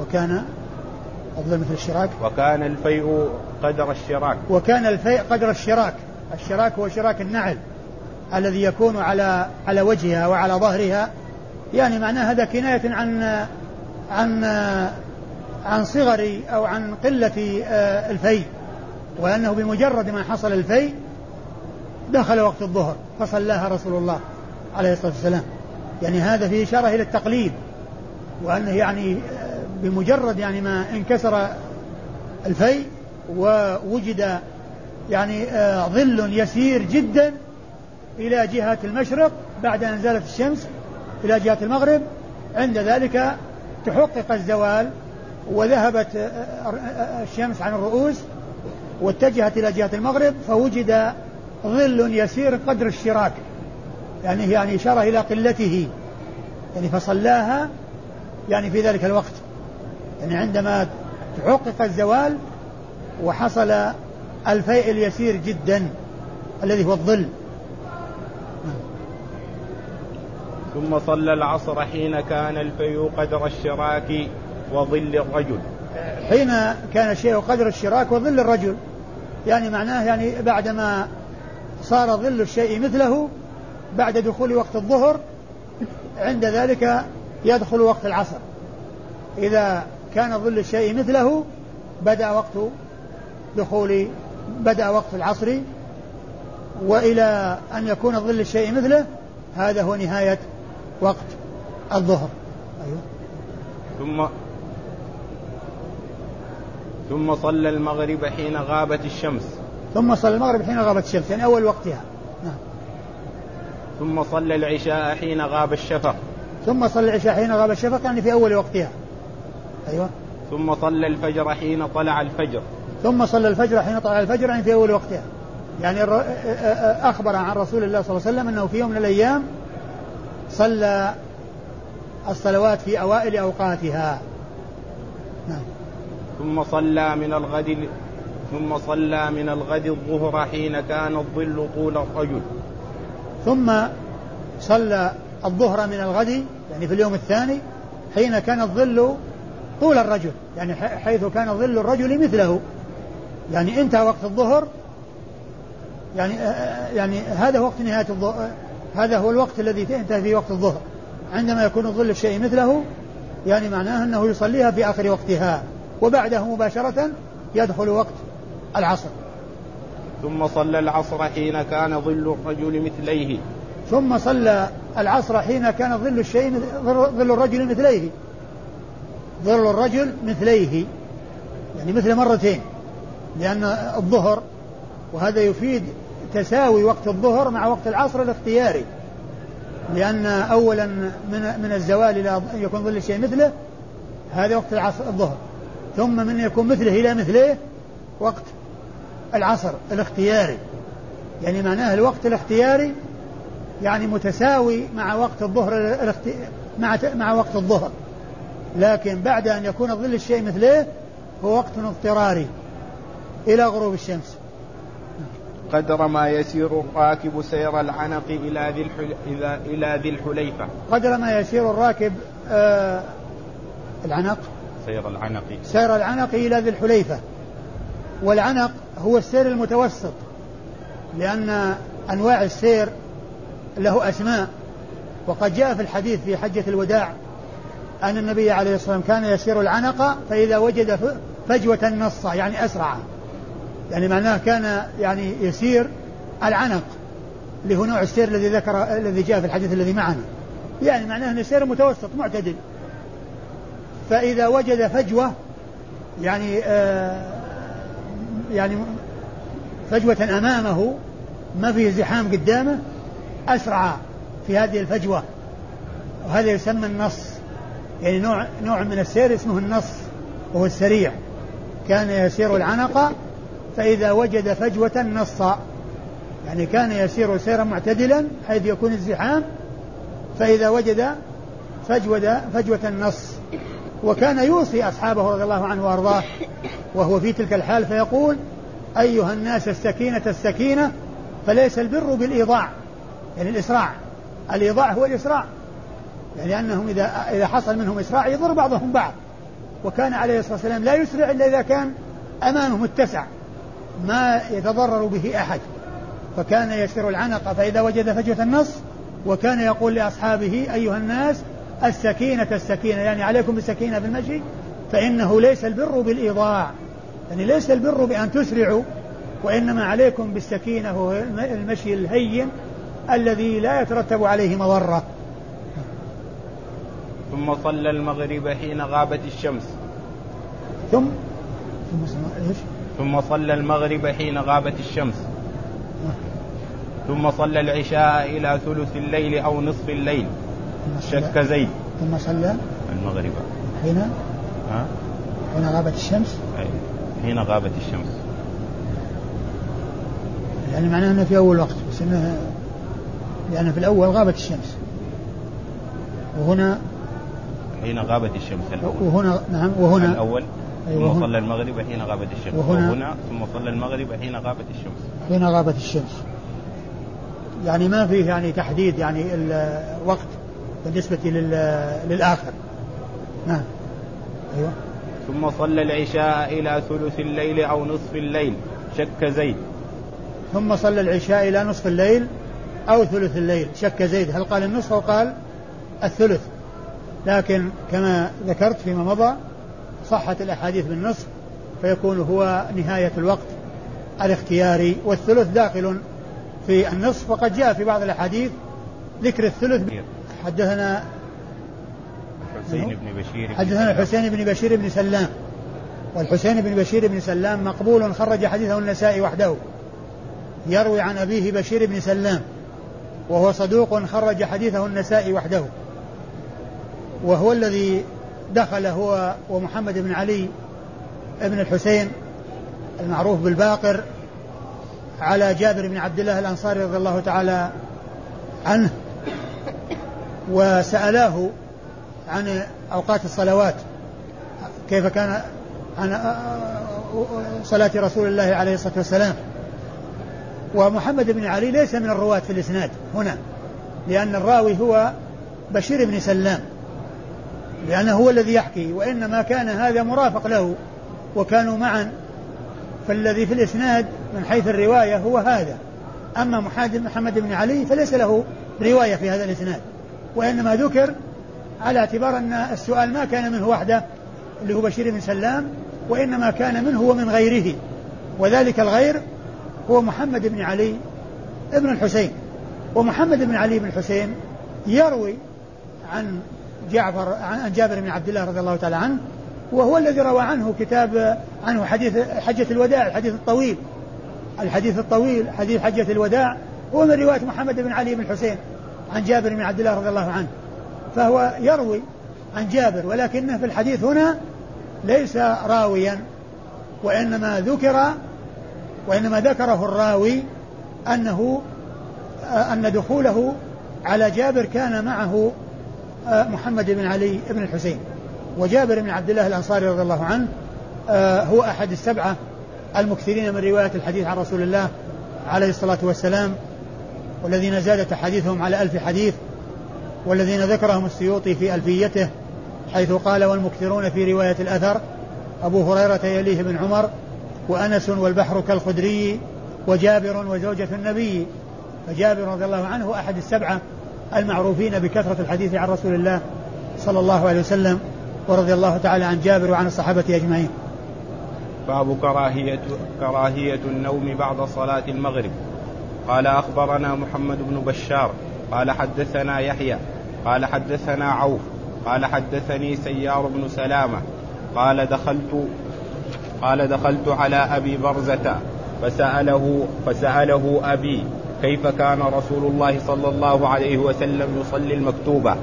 وكان أفضل مثل الشراك. وكان الفيء قدر الشراك. وكان الفيء قدر الشراك. الشراك هو شراك النعل. الذي يكون على على وجهها وعلى ظهرها يعني معناه هذا كناية عن عن عن صغر أو عن قلة آه، الفيء وأنه بمجرد ما حصل الفيء دخل وقت الظهر فصلاها رسول الله عليه الصلاة والسلام. يعني هذا فيه إشارة إلى التقليد وأنه يعني بمجرد يعني ما انكسر الفيء ووجد يعني آه، ظل يسير جدا إلى جهة المشرق بعد أن زالت الشمس إلى جهة المغرب. عند ذلك تحقق الزوال وذهبت الشمس عن الرؤوس واتجهت إلى جهة المغرب فوجد ظل يسير قدر الشراك. يعني يعني إشارة إلى قلته. يعني فصلاها يعني في ذلك الوقت. يعني عندما تحقق الزوال وحصل الفيء اليسير جدا الذي هو الظل. ثم صلى العصر حين كان الفيء قدر الشراك وظل الرجل. حين كان الشيء قدر الشراك وظل الرجل. يعني معناه يعني بعدما صار ظل الشيء مثله بعد دخول وقت الظهر عند ذلك يدخل وقت العصر. إذا كان ظل الشيء مثله بدأ وقت دخول بدأ وقت العصر وإلى أن يكون ظل الشيء مثله هذا هو نهاية وقت الظهر. أيوه. ثم ثم صلى المغرب حين غابت الشمس. ثم صلى المغرب حين غابت الشمس يعني أول وقتها. نعم. ثم صلى العشاء حين غاب الشفق. ثم صلى العشاء حين غاب الشفق يعني في أول وقتها. أيوة. ثم صلى الفجر حين طلع الفجر. ثم صلى الفجر حين طلع الفجر يعني في أول وقتها. يعني أخبر عن رسول الله صلى الله عليه وسلم أنه في يوم من الأيام صلى الصلوات في أوائل أوقاتها. نعم. ثم صلى من الغد ثم صلى من الغد الظهر حين كان الظل طول الرجل. ثم صلى الظهر من الغد يعني في اليوم الثاني حين كان الظل طول الرجل يعني حيث كان ظل الرجل مثله. يعني انتهى وقت الظهر يعني يعني هذا وقت نهاية الظهر هذا هو الوقت الذي انتهى فيه وقت الظهر. عندما يكون ظل الشيء مثله يعني معناه أنه يصليها في آخر وقتها وبعده مباشرة يدخل وقت العصر. ثم صلى العصر حين كان ظل الرجل مثليه. ثم صلى العصر حين كان ظل الشيء ظل الرجل مثليه. ظل الرجل مثليه. يعني مثل مرتين لأن الظهر وهذا يفيد تساوي وقت الظهر مع وقت العصر الاختياري. لأن أولا من من الزوال إلى يكون ظل الشيء مثله هذا وقت العصر الظهر. ثم من يكون مثله إلى مثله وقت العصر الاختياري. يعني معناه الوقت الاختياري يعني متساوي مع وقت الظهر مع مع وقت الظهر. لكن بعد أن يكون ظل الشيء مثله هو وقت اضطراري إلى غروب الشمس. قدر ما يسير الراكب سير العنق إلى ذي إلى إلى ذي الحليفة. قدر ما يسير الراكب آه العنق؟ سير العنق. سير العنق إلى ذي الحليفة. والعنق هو السير المتوسط لأن أنواع السير له أسماء. وقد جاء في الحديث في حجة الوداع أن النبي عليه الصلاة والسلام كان يسير العنق فإذا وجد فجوة نص يعني أسرع. يعني معناه كان يعني يسير العنق اللي هو نوع السير الذي ذكر الذي جاء في الحديث الذي معنا. يعني معناه أنه سير متوسط معتدل. فإذا وجد فجوة يعني آه يعني فجوة أمامه ما فيه زحام قدامه أسرع في هذه الفجوة. وهذا يسمى النص. يعني نوع نوع من السير اسمه النص وهو السريع. كان يسير العنق فإذا وجد فجوة نص. يعني كان يسير سيرا معتدلا حيث يكون الزحام فإذا وجد فجوة فجوة النص. وكان يوصي أصحابه رضي الله عنه وأرضاه. وهو في تلك الحال فيقول أيها الناس السكينة السكينة فليس البر بالإيضاع. يعني الإسراع. الإيضاع هو الإسراع. يعني أنهم إذا إذا حصل منهم إسراع يضر بعضهم بعض. وكان عليه الصلاة والسلام لا يسرع إلا إذا كان أمامه متسع ما يتضرر به أحد فكان يسير العنق فإذا وجد فجوة النص وكان يقول لأصحابه أيها الناس السكينة السكينة يعني عليكم بالسكينة في المشي فإنه ليس البر بالإيضاع يعني ليس البر بأن تسرعوا وإنما عليكم بالسكينة وهو المشي الهين الذي لا يترتب عليه مضرة ثم صلى المغرب حين غابت الشمس ثم ثم إيش؟ ثم صلى المغرب حين غابت الشمس. ثم صلى العشاء إلى ثلث الليل أو نصف الليل. شك زيد. ثم صلى المغرب. حين ها؟ حين غابت الشمس؟ أي حين غابت الشمس. يعني معناه إنه في أول وقت بس انه لأن في الأول غابت الشمس. وهنا حين غابت الشمس الأول. وهنا نعم وهنا الأول. أيوة. ثم صلى المغرب حين غابت الشمس. وهنا, وهنا ثم صلى المغرب حين غابت الشمس. حين غابت الشمس. يعني ما فيه يعني تحديد يعني الوقت بالنسبة للآخر. نعم. أيوة. ثم صلى العشاء إلى ثلث الليل أو نصف الليل. شك زيد. ثم صلى العشاء إلى نصف الليل أو ثلث الليل. شك زيد. هل قال النصف أو قال الثلث؟ لكن كما ذكرت فيما مضى صحت الأحاديث بالنصف فيكون هو نهاية الوقت الاختياري. والثلث داخل في النصف وقد جاء في بعض الأحاديث ذكر الثلث. حدثنا الحسين بن بشير حدثنا الحسين بن بشير بن سلام. والحسين بن بشير بن سلام مقبول خرج حديثه النسائي وحده. يروي عن أبيه بشير بن سلام وهو صدوق خرج حديثه النسائي وحده. وهو الذي دخل هو ومحمد بن علي بن الحسين المعروف بالباقر على جابر بن عبد الله الأنصاري رضي الله تعالى عنه وسألاه عن أوقات الصلوات كيف كان عن صلاة رسول الله عليه الصلاة والسلام. ومحمد بن علي ليس من الرواة في الإسناد هنا لأن الراوي هو بشير بن سلام. لأنه هو الذي يحكي وإنما كان هذا مرافق له وكانوا معا. فالذي في الإسناد من حيث الرواية هو هذا. أما محمد بن علي فليس له رواية في هذا الإسناد. وإنما ذكر على اعتبار أن السؤال ما كان منه وحده اللي هو بشير بن سلام وإنما كان منه ومن غيره. وذلك الغير هو محمد بن علي ابن الحسين. ومحمد بن علي بن الحسين يروي عن جعفر عن جابر بن عبد الله رضي الله تعالى عنه وهو الذي روى عنه كتاب عنه حديث حجة الوداع الحديث الطويل. الحديث الطويل حديث حجة الوداع هو من رواية محمد بن علي بن الحسين عن جابر بن عبد الله رضي الله عنه. فهو يروي عن جابر ولكنه في الحديث هنا ليس راويا وإنما ذكر وإنما ذكره الراوي أنه أن دخوله على جابر كان معه محمد بن علي بن الحسين. وجابر بن عبد الله الأنصاري رضي الله عنه هو أحد السبعة المكثرين من رواية الحديث عن رسول الله عليه الصلاة والسلام والذين زادت أحاديثهم على ألف حديث والذين ذكرهم السيوطي في ألفيته حيث قال والمكثرون في رواية الأثر أبو هريرة يليه بن عمر وأنس والبحر كالخدري وجابر وزوجة النبي. فجابر رضي الله عنه أحد السبعة المعروفين بكثرة الحديث عن رسول الله صلى الله عليه وسلم ورضي الله تعالى عن جابر وعن الصحابة أجمعين. باب كراهية كراهية النوم بعد صلاة المغرب. قال أخبرنا محمد بن بشار قال حدثنا يحيى قال حدثنا عوف قال حدثني سيار بن سلامة قال دخلت قال دخلت على أبي برزة فسأله فسأله أبي كيف كان رسول الله صلى الله عليه وسلم يصلي المكتوبة؟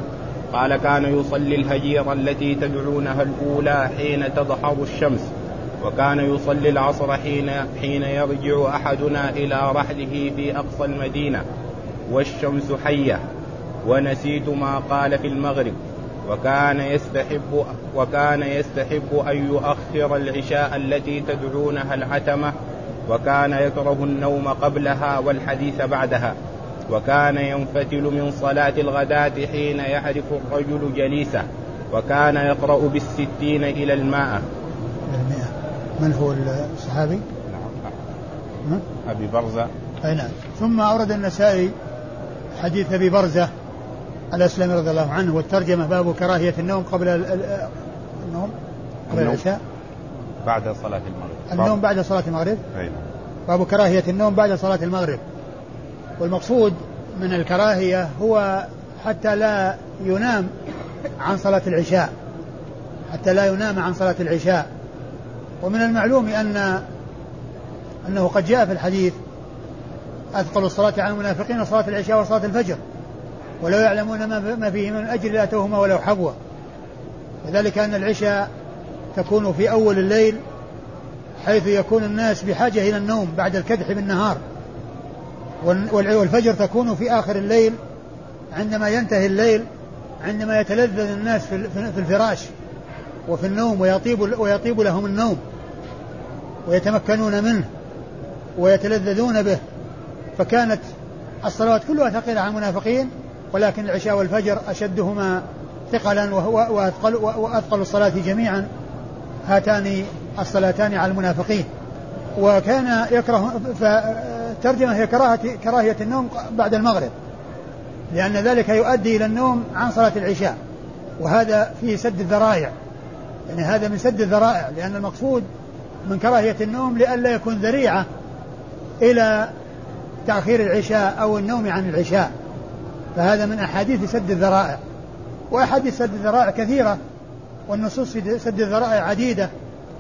قال كان يصلي الهجير التي تدعونها الأولى حين تظهر الشمس وكان يصلي العصر حين حين يرجع أحدنا إلى رحله في أقصى المدينة والشمس حية ونسيت ما قال في المغرب وكان يستحب وكان يستحب أن يؤخر العشاء التي تدعونها العتمة وكان يكره النوم قبلها والحديث بعدها وكان ينفتل من صلاة الغداة حين يعرف الرجل جليسه وكان يقرأ بالستين إلى المائة. من هو الصحابي؟ نعم. أبي برزة. أي نعم. ثم أورد النسائي حديث أبي برزة الأسلمي رضي الله عنه والترجمة باب كراهية النوم قبل النوم قبل العشاء. بعد صلاة المغرب. النوم بعد صلاة المغرب؟ أي باب كراهية النوم بعد صلاة المغرب. والمقصود من الكراهية هو حتى لا ينام عن صلاة العشاء. حتى لا ينام عن صلاة العشاء. ومن المعلوم أن أنه قد جاء في الحديث أثقل الصلاة على المنافقين صلاة العشاء وصلاة الفجر. ولو يعلمون ما فيه من أجر لأتوهما ولو حبوا وذلك أن العشاء تكون في أول الليل حيث يكون الناس بحاجة إلى النوم بعد الكدح بالنهار. والفجر تكون في آخر الليل عندما ينتهي الليل عندما يتلذذ الناس في الفراش وفي النوم ويطيب ويطيب لهم النوم ويتمكنون منه ويتلذذون به. فكانت الصلوات كلها ثقيلة على المنافقين ولكن العشاء والفجر أشدهما ثقلا وأثقل, وأثقل الصلاة جميعا. هاتان الصلاتان على المنافقين. وكان يكره فترجمة هي كراهة كراهية النوم بعد المغرب. لأن ذلك يؤدي إلى النوم عن صلاة العشاء. وهذا في سد الذرائع. يعني هذا من سد الذرائع. لأن المقصود من كراهية النوم لئلا يكون ذريعة إلى تأخير العشاء أو النوم عن العشاء. فهذا من أحاديث سد الذرائع. وأحاديث سد الذرائع كثيرة. والنصوص في سد الذرائع عديدة.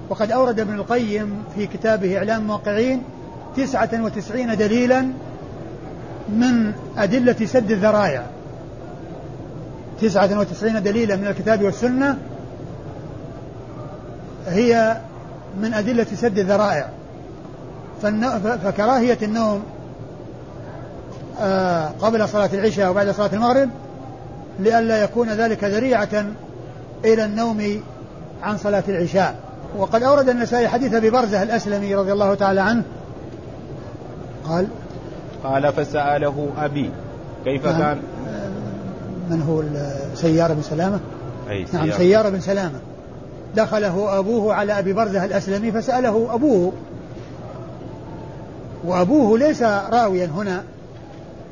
وقد أورد ابن القيم في كتابه إعلام الموقعين تسعة وتسعين دليلا من أدلة سد الذرائع. تسعة وتسعين دليلا من الكتاب والسنة هي من أدلة سد الذرائع. فكراهية النوم آه، قبل صلاة العشاء وبعد صلاة المغرب لئلا يكون ذلك ذريعة إلى النوم عن صلاة العشاء. وقد أورد النسائي حديث أبي برزة الأسلمي رضي الله تعالى عنه. قال قال فسأله أبي كيف نعم. كان؟ من هو سيار بن سلامة؟ أي سيارة. نعم سيار بن سلامة. دخله أبوه على أبي برزة الأسلمي فسأله أبوه. وأبوه ليس راويا هنا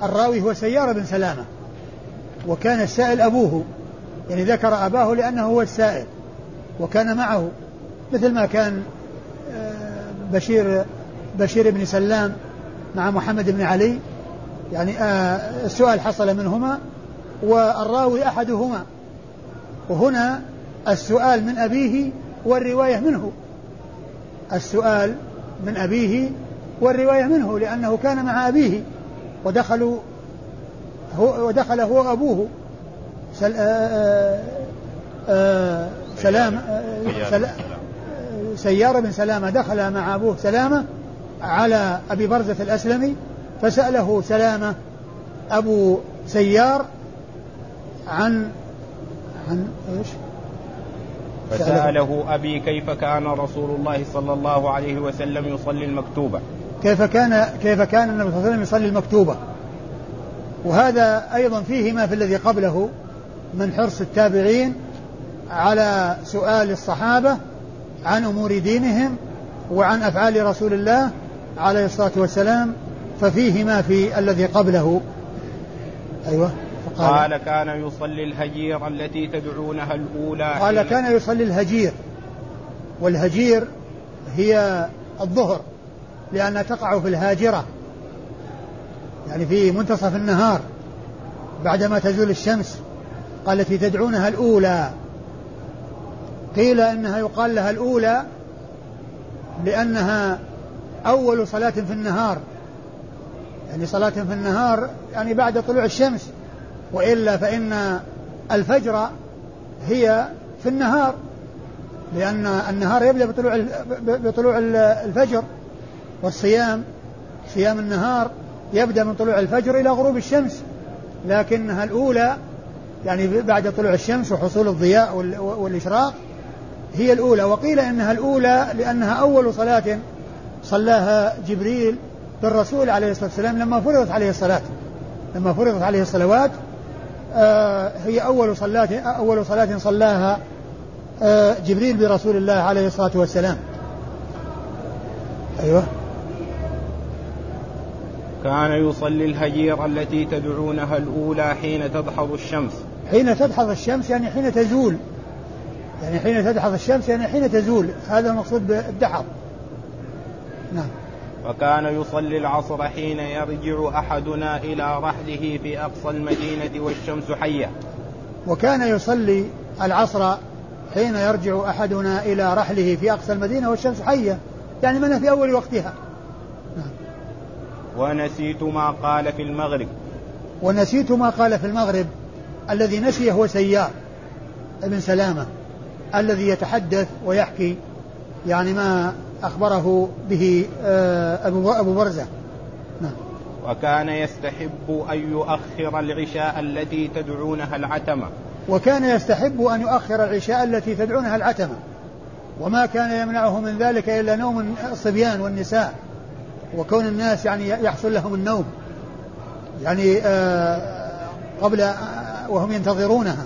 الراوي هو سيار بن سلامة. وكان السائل أبوه. يعني ذكر أباه لأنه هو السائل وكان معه مثل ما كان آه، بشير بشير بن سلام مع محمد بن علي. يعني آه، السؤال حصل منهما والراوي أحدهما. وهنا السؤال من أبيه والرواية منه. السؤال من أبيه والرواية منه لأنه كان مع أبيه ودخلوا هو ودخل هو وأبوه سل آآ آآ آآ سلام سل سيارة بن سلامة دخل مع أبوه سلامة على أبي برزة الأسلمي فسأله سلامة أبو سيار عن عن إيش؟ فسأله أبي كيف كان رسول الله صلى الله عليه وسلم يصلي المكتوبة. كيف كان كيف كان النبي صلى الله عليه وسلم يصلي المكتوبة؟ وهذا أيضا فيه ما في الذي قبله. من حرص التابعين على سؤال الصحابة عن أمور دينهم وعن أفعال رسول الله عليه الصلاة والسلام ففيه ما في الذي قبله. أيوة فقال. قال كان يصلي الهجير التي تدعونها الأولى قال كان يصلي الهجير والهجير هي الظهر لأنها تقع في الهاجرة يعني في منتصف النهار بعدما تزول الشمس. قال التي تدعونها الأولى. قيل إنها يقال لها الأولى لأنها أول صلاة في النهار. يعني صلاة في النهار يعني بعد طلوع الشمس وإلا فإن الفجر هي في النهار لأن النهار يبدأ بطلوع بطلوع الفجر والصيام صيام النهار يبدأ من طلوع الفجر إلى غروب الشمس لكنها الأولى يعني بعد طلوع الشمس وحصول الضياء والإشراق هي الأولى. وقيل إنها الأولى لأنها أول صلاة صلاها جبريل بالرسول عليه الصلاة والسلام لما فرضت عليه الصلاة. لما فرضت عليه الصلوات آه هي أول صلاة أول صلاة صلاها آه جبريل برسول الله عليه الصلاة والسلام. أيوه. كان يصلي الهجير التي تدعونها الأولى حين تدحض الشمس. حين تدحض الشمس يعني حين تزول. يعني حين تدحض الشمس يعني حين تزول. هذا المقصود بالدحض. نعم. وكان يصلي العصر حين يرجع أحدنا إلى رحله في أقصى المدينة والشمس حية. وكان يصلي العصر حين يرجع أحدنا إلى رحله في أقصى المدينة والشمس حية. يعني من في أول وقتها. نعم. ونسيت ما قال في المغرب. ونسيت ما قال في المغرب. الذي نسي هو سيار ابن سلامة الذي يتحدث ويحكي يعني ما أخبره به آه، أبو أبو برزة نعم. وكان يستحب أن يؤخر العشاء التي تدعونها العتمة. وكان يستحب أن يؤخر العشاء التي تدعونها العتمة. وما كان يمنعه من ذلك إلا نوم الصبيان والنساء. وكون الناس يعني يحصل لهم النوم. يعني آه، قبل وهم ينتظرونها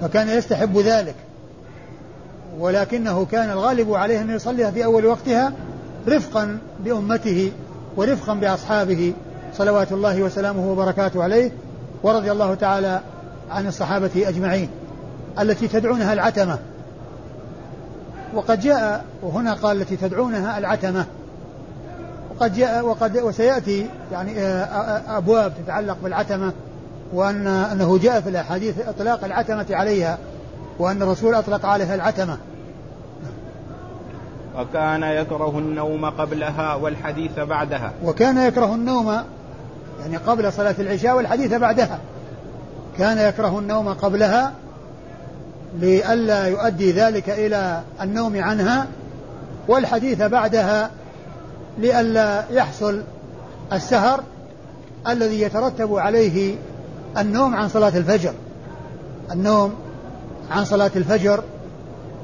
فكان يستحب ذلك. ولكنه كان الغالب عليه أن يصليها في أول وقتها رفقا بأمته ورفقا بأصحابه صلوات الله وسلامه وبركاته عليه ورضي الله تعالى عن الصحابة أجمعين التي تدعونها العتمة. وقد جاء وهنا قال التي تدعونها العتمة. وقد جاء وقد وسيأتي يعني آه، أبواب تتعلق بالعتمة. وأن أنه جاء في الأحاديث إطلاق العتمة عليها وأن الرسول أطلق عليها العتمة. وكان يكره النوم قبلها والحديث بعدها. وكان يكره النوم يعني قبل صلاة العشاء والحديث بعدها. كان يكره النوم قبلها لئلا يؤدي ذلك إلى النوم عنها والحديث بعدها لئلا يحصل السهر الذي يترتب عليه النوم عن صلاة الفجر. النوم عن صلاة الفجر.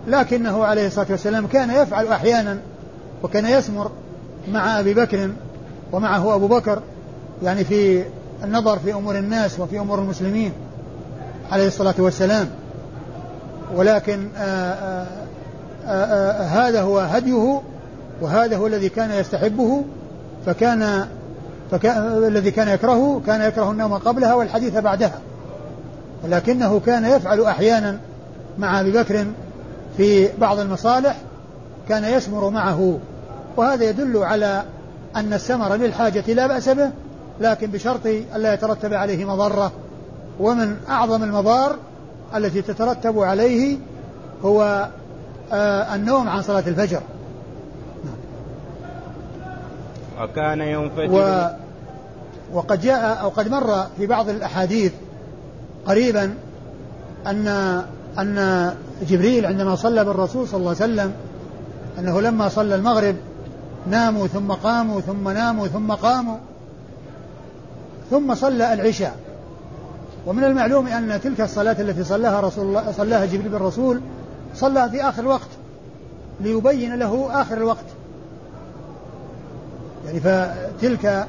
لكنه عليه الصلاة والسلام كان يفعل أحيانا وكان يسمر مع أبي بكر ومعه أبو بكر يعني في النظر في أمور الناس وفي أمور المسلمين عليه الصلاة والسلام. ولكن آآ آآ آآ هذا هو هديه وهذا هو الذي كان يستحبه فكان فكان الذي كان يكرهه كان يكره النوم قبلها والحديث بعدها. ولكنه كان يفعل أحيانا مع أبي بكر في بعض المصالح كان يسمر معه. وهذا يدل على أن السمر للحاجة لا بأس به لكن بشرط ألا يترتب عليه مضرة. ومن أعظم المضار التي تترتب عليه هو آه النوم عن صلاة الفجر. وكان ينفتح و وقد جاء أو قد مر في بعض الأحاديث قريبا أن أن جبريل عندما صلى بالرسول صلى الله عليه وسلم أنه لما صلى المغرب ناموا ثم قاموا ثم ناموا ثم قاموا ثم صلى العشاء. ومن المعلوم أن تلك الصلاة التي صلاها رسول الله صلاها جبريل بالرسول صلى في آخر الوقت ليبين له آخر الوقت. يعني فتلك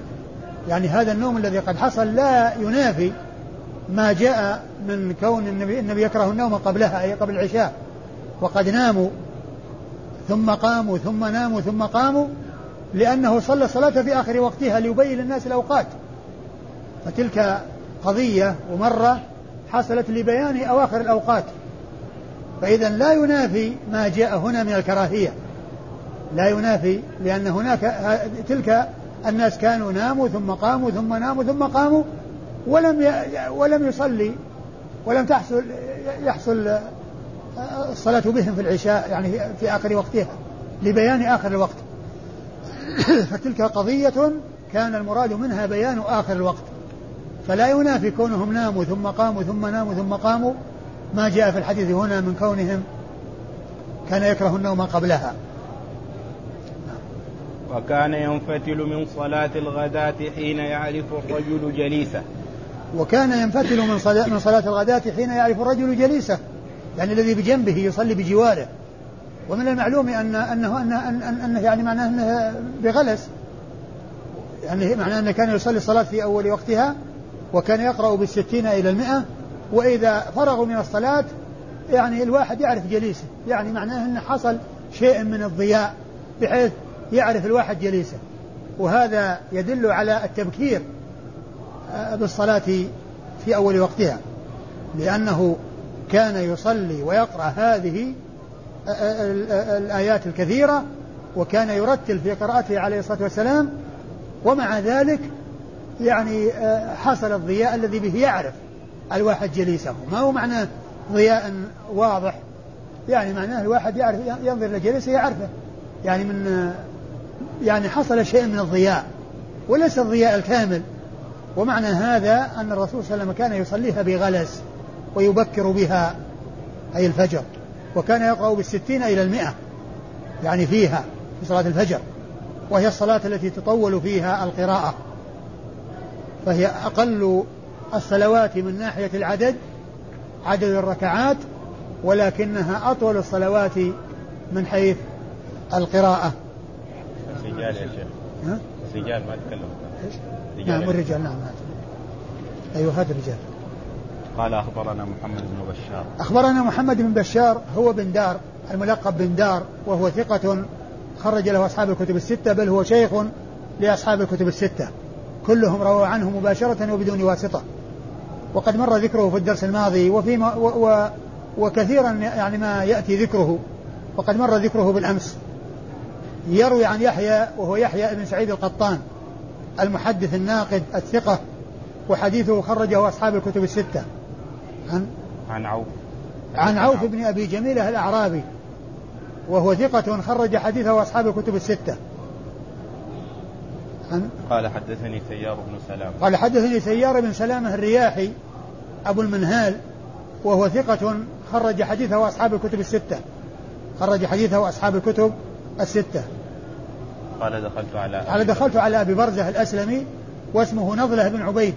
يعني هذا النوم الذي قد حصل لا ينافي ما جاء من كون النبي, النبي يكره النوم قبلها أي قبل العشاء. وقد ناموا ثم قاموا ثم ناموا ثم قاموا لأنه صلى الصلاة في آخر وقتها ليبين للناس الأوقات. فتلك قضية ومرة حصلت لبيان أواخر الأوقات. فإذا لا ينافي ما جاء هنا من الكراهية. لا ينافي لأن هناك تلك الناس كانوا ناموا ثم قاموا ثم ناموا ثم قاموا ولم ولم يصلي ولم تحصل يحصل الصلاة بهم في العشاء يعني في آخر وقتها لبيان آخر الوقت. فتلك قضية كان المراد منها بيان آخر الوقت. فلا ينافي كونهم ناموا ثم قاموا ثم ناموا ثم قاموا. ما جاء في الحديث هنا من كونهم كان يكره النوم قبلها. وكان ينفتل من صلاة الغداة حين يعرف الرجل جليسه. وكان ينفتل من صلاة, من صلاة الغداة حين يعرف الرجل جليسه. يعني الذي بجنبه يصلي بجواره. ومن المعلوم أن أنه أنه, أنه, أنه يعني معناه أنه بغلس. يعني معناه أنه كان يصلي الصلاة في أول وقتها وكان يقرأ بالستين إلى المئة. وإذا فرغوا من الصلاة يعني الواحد يعرف جليسه. يعني معناه أنه حصل شيء من الضياء بحيث يعرف الواحد جليسه. وهذا يدل على التبكير آه، بالصلاة في أول وقتها. لأنه كان يصلي ويقرأ هذه آه، آه، الآيات الكثيرة وكان يرتل في قراءته عليه الصلاة والسلام. ومع ذلك يعني حصل الضياء الذي به يعرف الواحد جليسه. ما هو معناه ضياء واضح؟ يعني معناه الواحد يعرف ينظر إلى جليسه يعرفه. يعني من يعني حصل شيء من الضياء وليس الضياء الكامل. ومعنى هذا أن الرسول صلى الله عليه وسلم كان يصليها بغلس ويبكر بها أي الفجر وكان يقرأ بالستين إلى المئة يعني فيها في صلاة الفجر وهي الصلاة التي تطول فيها القراءة. فهي أقل الصلوات من ناحية العدد عدد الركعات ولكنها أطول الصلوات من حيث القراءة. رجال يا شيخ. ها؟ رجال ما تكلم إيش؟ نعم الرجال نعم أيوه هذا الرجال. قال أخبرنا محمد بن بشار. أخبرنا محمد بن بشار هو بن دار الملقب بن دار وهو ثقة خرج له أصحاب الكتب الستة بل هو شيخ لأصحاب الكتب الستة. كلهم رووا عنه مباشرة وبدون واسطة. وقد مر ذكره في الدرس الماضي وفي و و وكثيرا يعني ما يأتي ذكره. وقد مر ذكره بالأمس. يروي عن يحيى وهو يحيى بن سعيد القطان المحدث الناقد الثقة وحديثه خرجه أصحاب الكتب الستة. عن؟ عن عوف. عن عوف بن أبي جميلة الأعرابي وهو ثقة خرج حديثه أصحاب الكتب الستة. عن؟ قال حدثني سيار بن سلام. قال حدثني سيار بن سلامة الرياحي أبو المنهال وهو ثقة خرج حديثه أصحاب الكتب الستة. خرج حديثه أصحاب الكتب الستة. قال دخلت على قال دخلت على أبي برزة الأسلمي واسمه نضلة بن عبيد.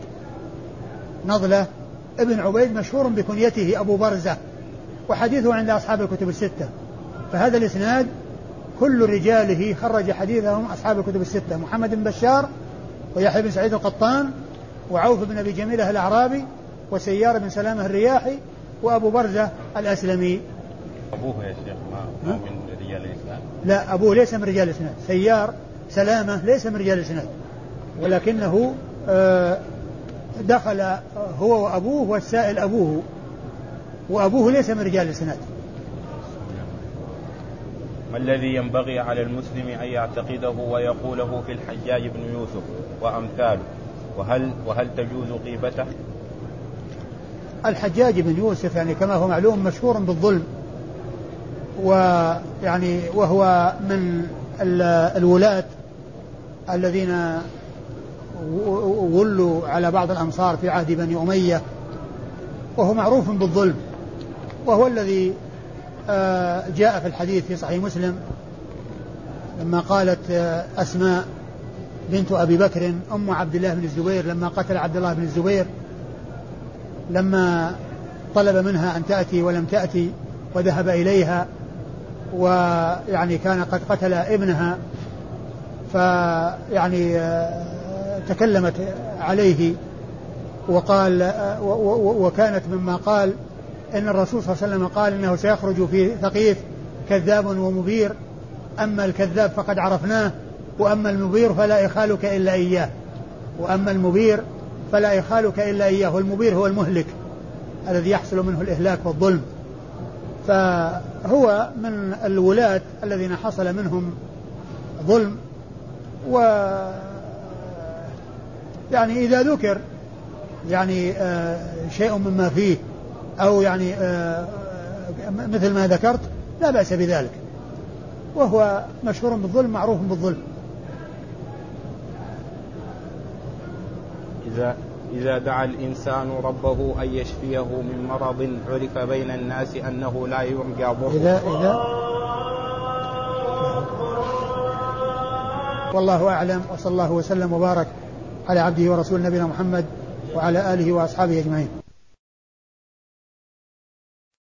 نضلة ابن عبيد مشهور بكنيته أبو برزة وحديثه عند أصحاب الكتب الستة. فهذا الإسناد كل رجاله خرج حديثهم أصحاب الكتب الستة محمد بن بشار ويحيى بن سعيد القطان وعوف بن أبي جميلة الأعرابي وسيار بن سلامة الرياحي وأبو برزة الأسلمي. أبوه يا شيخ ما, من رجال لا أبوه ليس من رجال الإسناد سيار سلامة ليس من رجال الإسناد ولكنه آه، دخل هو وأبوه والسائل أبوه. وأبوه ليس من رجال الإسناد ما الذي ينبغي على المسلم أن يعتقده ويقوله في الحجاج بن يوسف وأمثاله؟ وهل وهل تجوز غيبته؟ الحجاج بن يوسف يعني كما هو معلوم مشهور بالظلم. ويعني وهو من الولاة الذين ولوا على بعض الأمصار في عهد بني أمية وهو معروف بالظلم وهو الذي آه، جاء في الحديث في صحيح مسلم لما قالت آه، أسماء بنت أبي بكر أم عبد الله بن الزبير لما قتل عبد الله بن الزبير لما طلب منها أن تأتي ولم تأتي وذهب إليها ويعني كان قد قتل ابنها فيعني آه، تكلمت عليه وقال وكانت مما قال إن الرسول صلى الله عليه وسلم قال إنه سيخرج في ثقيف كذاب ومبير أما الكذاب فقد عرفناه وأما المبير فلا يخالك إلا إياه وأما المبير فلا يخالك إلا إياه والمبير هو المهلك الذي يحصل منه الإهلاك والظلم. فهو من الولاة الذين حصل منهم ظلم و يعني إذا ذكر يعني آه شيء مما فيه أو يعني آه مثل ما ذكرت لا بأس بذلك وهو مشهور بالظلم معروف بالظلم. إذا إذا دعا الإنسان ربه أن يشفيه من مرض عرف بين الناس أنه لا يرجى ضره. إذا إذا والله أعلم وصلى الله وسلم وبارك على عبده ورسول نبينا محمد وعلى آله وأصحابه أجمعين.